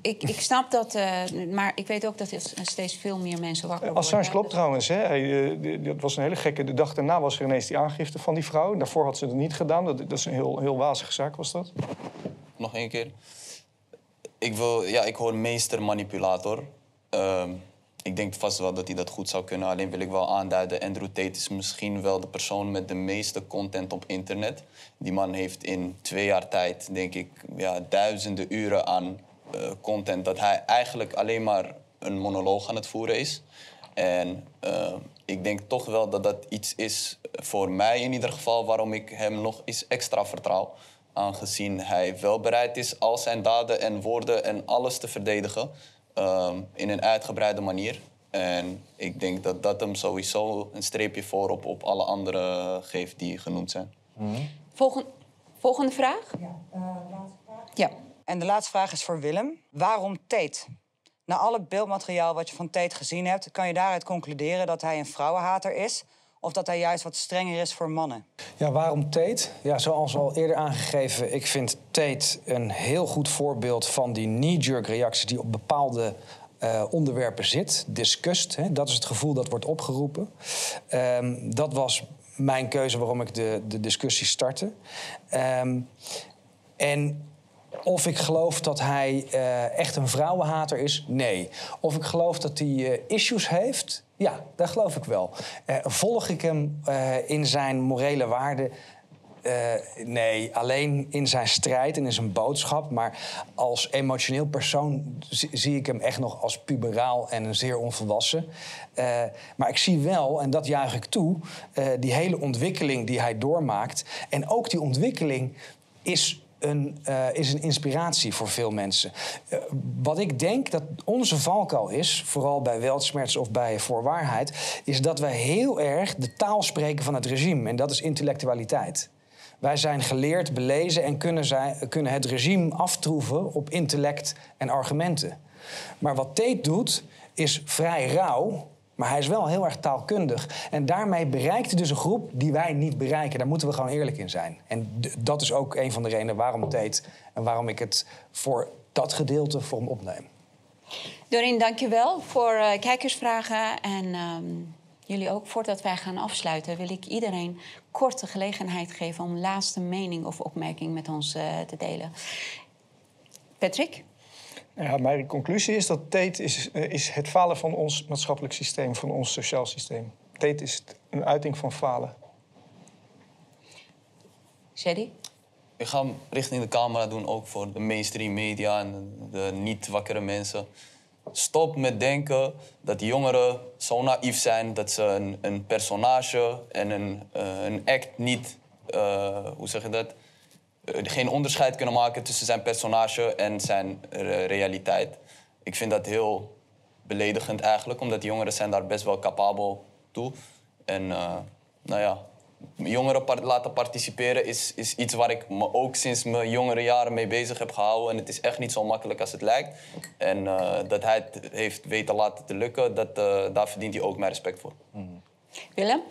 Ik, ik snap dat, eh, maar ik weet ook dat er steeds veel meer mensen wakker worden. Assange klopt trouwens. Hè. Hij, eh, dat was een hele gekke... De dag daarna was er ineens die aangifte van die vrouw. Daarvoor had ze het niet gedaan. Dat, dat is een heel, heel wazige zaak, was dat. Nog één keer. Ik, wil, ja, ik hoor meestermanipulator. Ehm ik denk vast wel dat hij dat goed zou kunnen. Alleen wil ik wel aanduiden, Andrew Tate is misschien wel de persoon met de meeste content op internet. Die man heeft in twee jaar tijd, denk ik, ja, duizenden uren aan eh, content... dat hij eigenlijk alleen maar een monoloog aan het voeren is. En eh, ik denk toch wel dat dat iets is, voor mij in ieder geval... waarom ik hem nog eens extra vertrouw aangezien hij wel bereid is al zijn daden en woorden en alles te verdedigen ehm, in een uitgebreide manier. En ik denk dat dat hem sowieso een streepje voor op, op alle andere geeft die genoemd zijn. Volgende, volgende vraag? Ja. En de laatste vraag is voor Willem. Waarom Tate? Na alle beeldmateriaal wat je van Tate gezien hebt... kan je daaruit concluderen dat hij een vrouwenhater is... of dat hij juist wat strenger is voor mannen. Ja, waarom Tate? Ja, zoals al eerder aangegeven, ik vind Tate een heel goed voorbeeld van die knee-jerk reactie die op bepaalde eh, onderwerpen zit. Disgust, hè, dat is het gevoel dat wordt opgeroepen. Ehm, dat was mijn keuze waarom ik de, de discussie startte. Ehm, en of ik geloof dat hij eh, echt een vrouwenhater is? Nee. Of ik geloof dat hij eh, issues heeft? Ja, dat geloof ik wel. Eh, volg ik hem eh, in zijn morele waarden? Eh, nee, alleen in zijn strijd en in zijn boodschap. Maar als emotioneel persoon zie, ik hem echt nog als puberaal en zeer onvolwassen. Maar ik zie wel, en dat juich ik toe, die hele ontwikkeling die hij doormaakt. En ook die ontwikkeling is eh, is een inspiratie voor veel mensen. Eh, wat ik denk dat onze valkuil is, vooral bij weltsmerts of bij voorwaarheid, is dat wij heel erg de taal spreken van het regime. En dat is intellectualiteit. Wij zijn geleerd, belezen en kunnen, zij, kunnen het regime aftroeven op intellect en argumenten. Maar wat Tate doet, is vrij rauw, maar hij is wel heel erg taalkundig. En daarmee bereikt hij dus een groep die wij niet bereiken. Daar moeten we gewoon eerlijk in zijn. En dat is ook een van de redenen waarom Tate en waarom ik het voor dat gedeelte voor hem opneem. Doreen, dankjewel voor eh, kijkersvragen. En ehm, jullie ook. Voordat wij gaan afsluiten, wil ik iedereen kort de gelegenheid geven om laatste mening of opmerking met ons eh, te delen. Patrick? Ja, mijn conclusie is dat Tate is, eh, is het falen van ons maatschappelijk systeem, van ons sociaal systeem. Tate is een uiting van falen. Shady? Ik ga hem richting de camera doen, ook voor de mainstream media en de, niet wakkere mensen. Stop met denken dat jongeren zo naïef zijn dat ze een, een personage en een, eh, een act niet, eh, hoe zeg je dat, geen onderscheid kunnen maken tussen zijn personage en zijn eh, realiteit. Ik vind dat heel beledigend eigenlijk, omdat jongeren zijn daar best wel capabel toe. En eh, nou ja, jongeren par- laten participeren is, is iets waar ik me ook sinds mijn jongere jaren mee bezig heb gehouden. En het is echt niet zo makkelijk als het lijkt. En eh, dat hij het heeft weten laten te lukken, dat, eh, daar verdient hij ook mijn respect voor. Willem?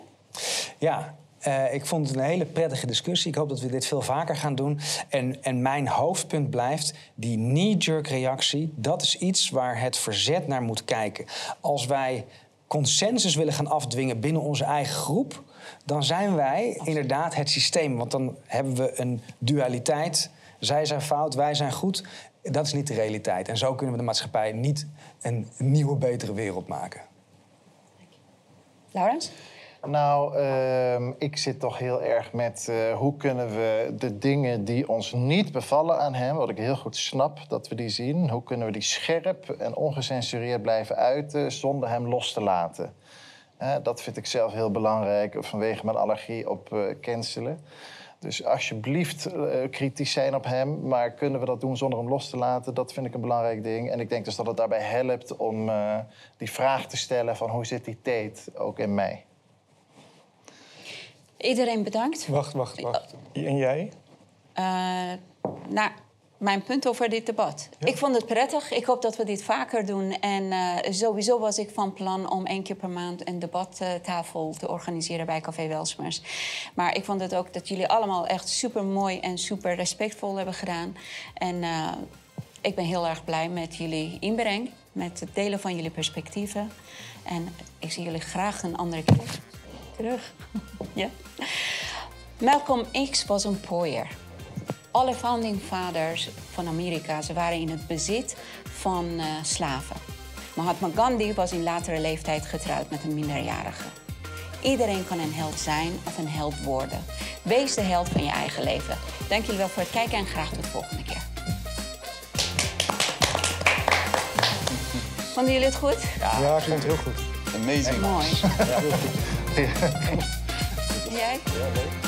Ja, eh, ik vond het een hele prettige discussie. Ik hoop dat we dit veel vaker gaan doen. En, en mijn hoofdpunt blijft, die knee-jerk reactie... dat is iets waar het verzet naar moet kijken. Als wij consensus willen gaan afdwingen binnen onze eigen groep... dan zijn wij inderdaad het systeem. Want dan hebben we een dualiteit. Zij zijn fout, wij zijn goed. Dat is niet de realiteit. En zo kunnen we de maatschappij niet een nieuwe, betere wereld maken. Laurens? Nou, ehm, ik zit toch heel erg met eh, hoe kunnen we de dingen die ons niet bevallen aan hem, wat ik heel goed snap dat we die zien, hoe kunnen we die scherp en ongecensureerd blijven uiten zonder hem los te laten. Dat vind ik zelf heel belangrijk vanwege mijn allergie op eh, cancelen. Dus alsjeblieft eh, kritisch zijn op hem, maar kunnen we dat doen zonder hem los te laten? Dat vind ik een belangrijk ding. En ik denk dus dat het daarbij helpt om die vraag te stellen van hoe zit die Tate ook in mij? Iedereen bedankt. Wacht, wacht, wacht. En jij? Eh, nou, mijn punt over dit debat. Ik vond het prettig. Ik hoop dat we dit vaker doen. En eh, sowieso was ik van plan om één keer per maand een debattafel te organiseren bij Café Welsmers. Maar ik vond het ook dat jullie allemaal echt super mooi en super respectvol hebben gedaan. En eh, ik ben heel erg blij met jullie inbreng, met het delen van jullie perspectieven. En ik zie jullie graag een andere keer terug. ja. Malcolm X was een pooier. Alle founding fathers van Amerika ze waren in het bezit van eh, slaven. Mahatma Gandhi was in latere leeftijd getrouwd met een minderjarige. Iedereen kan een held zijn of een held worden. Wees de held van je eigen leven. Dank jullie wel voor het kijken en graag tot de volgende keer. Vonden jullie het goed? Ja, ik vond het heel goed. Amazing. Mooi. Ja, heel goed. Jij? Ja, leuk.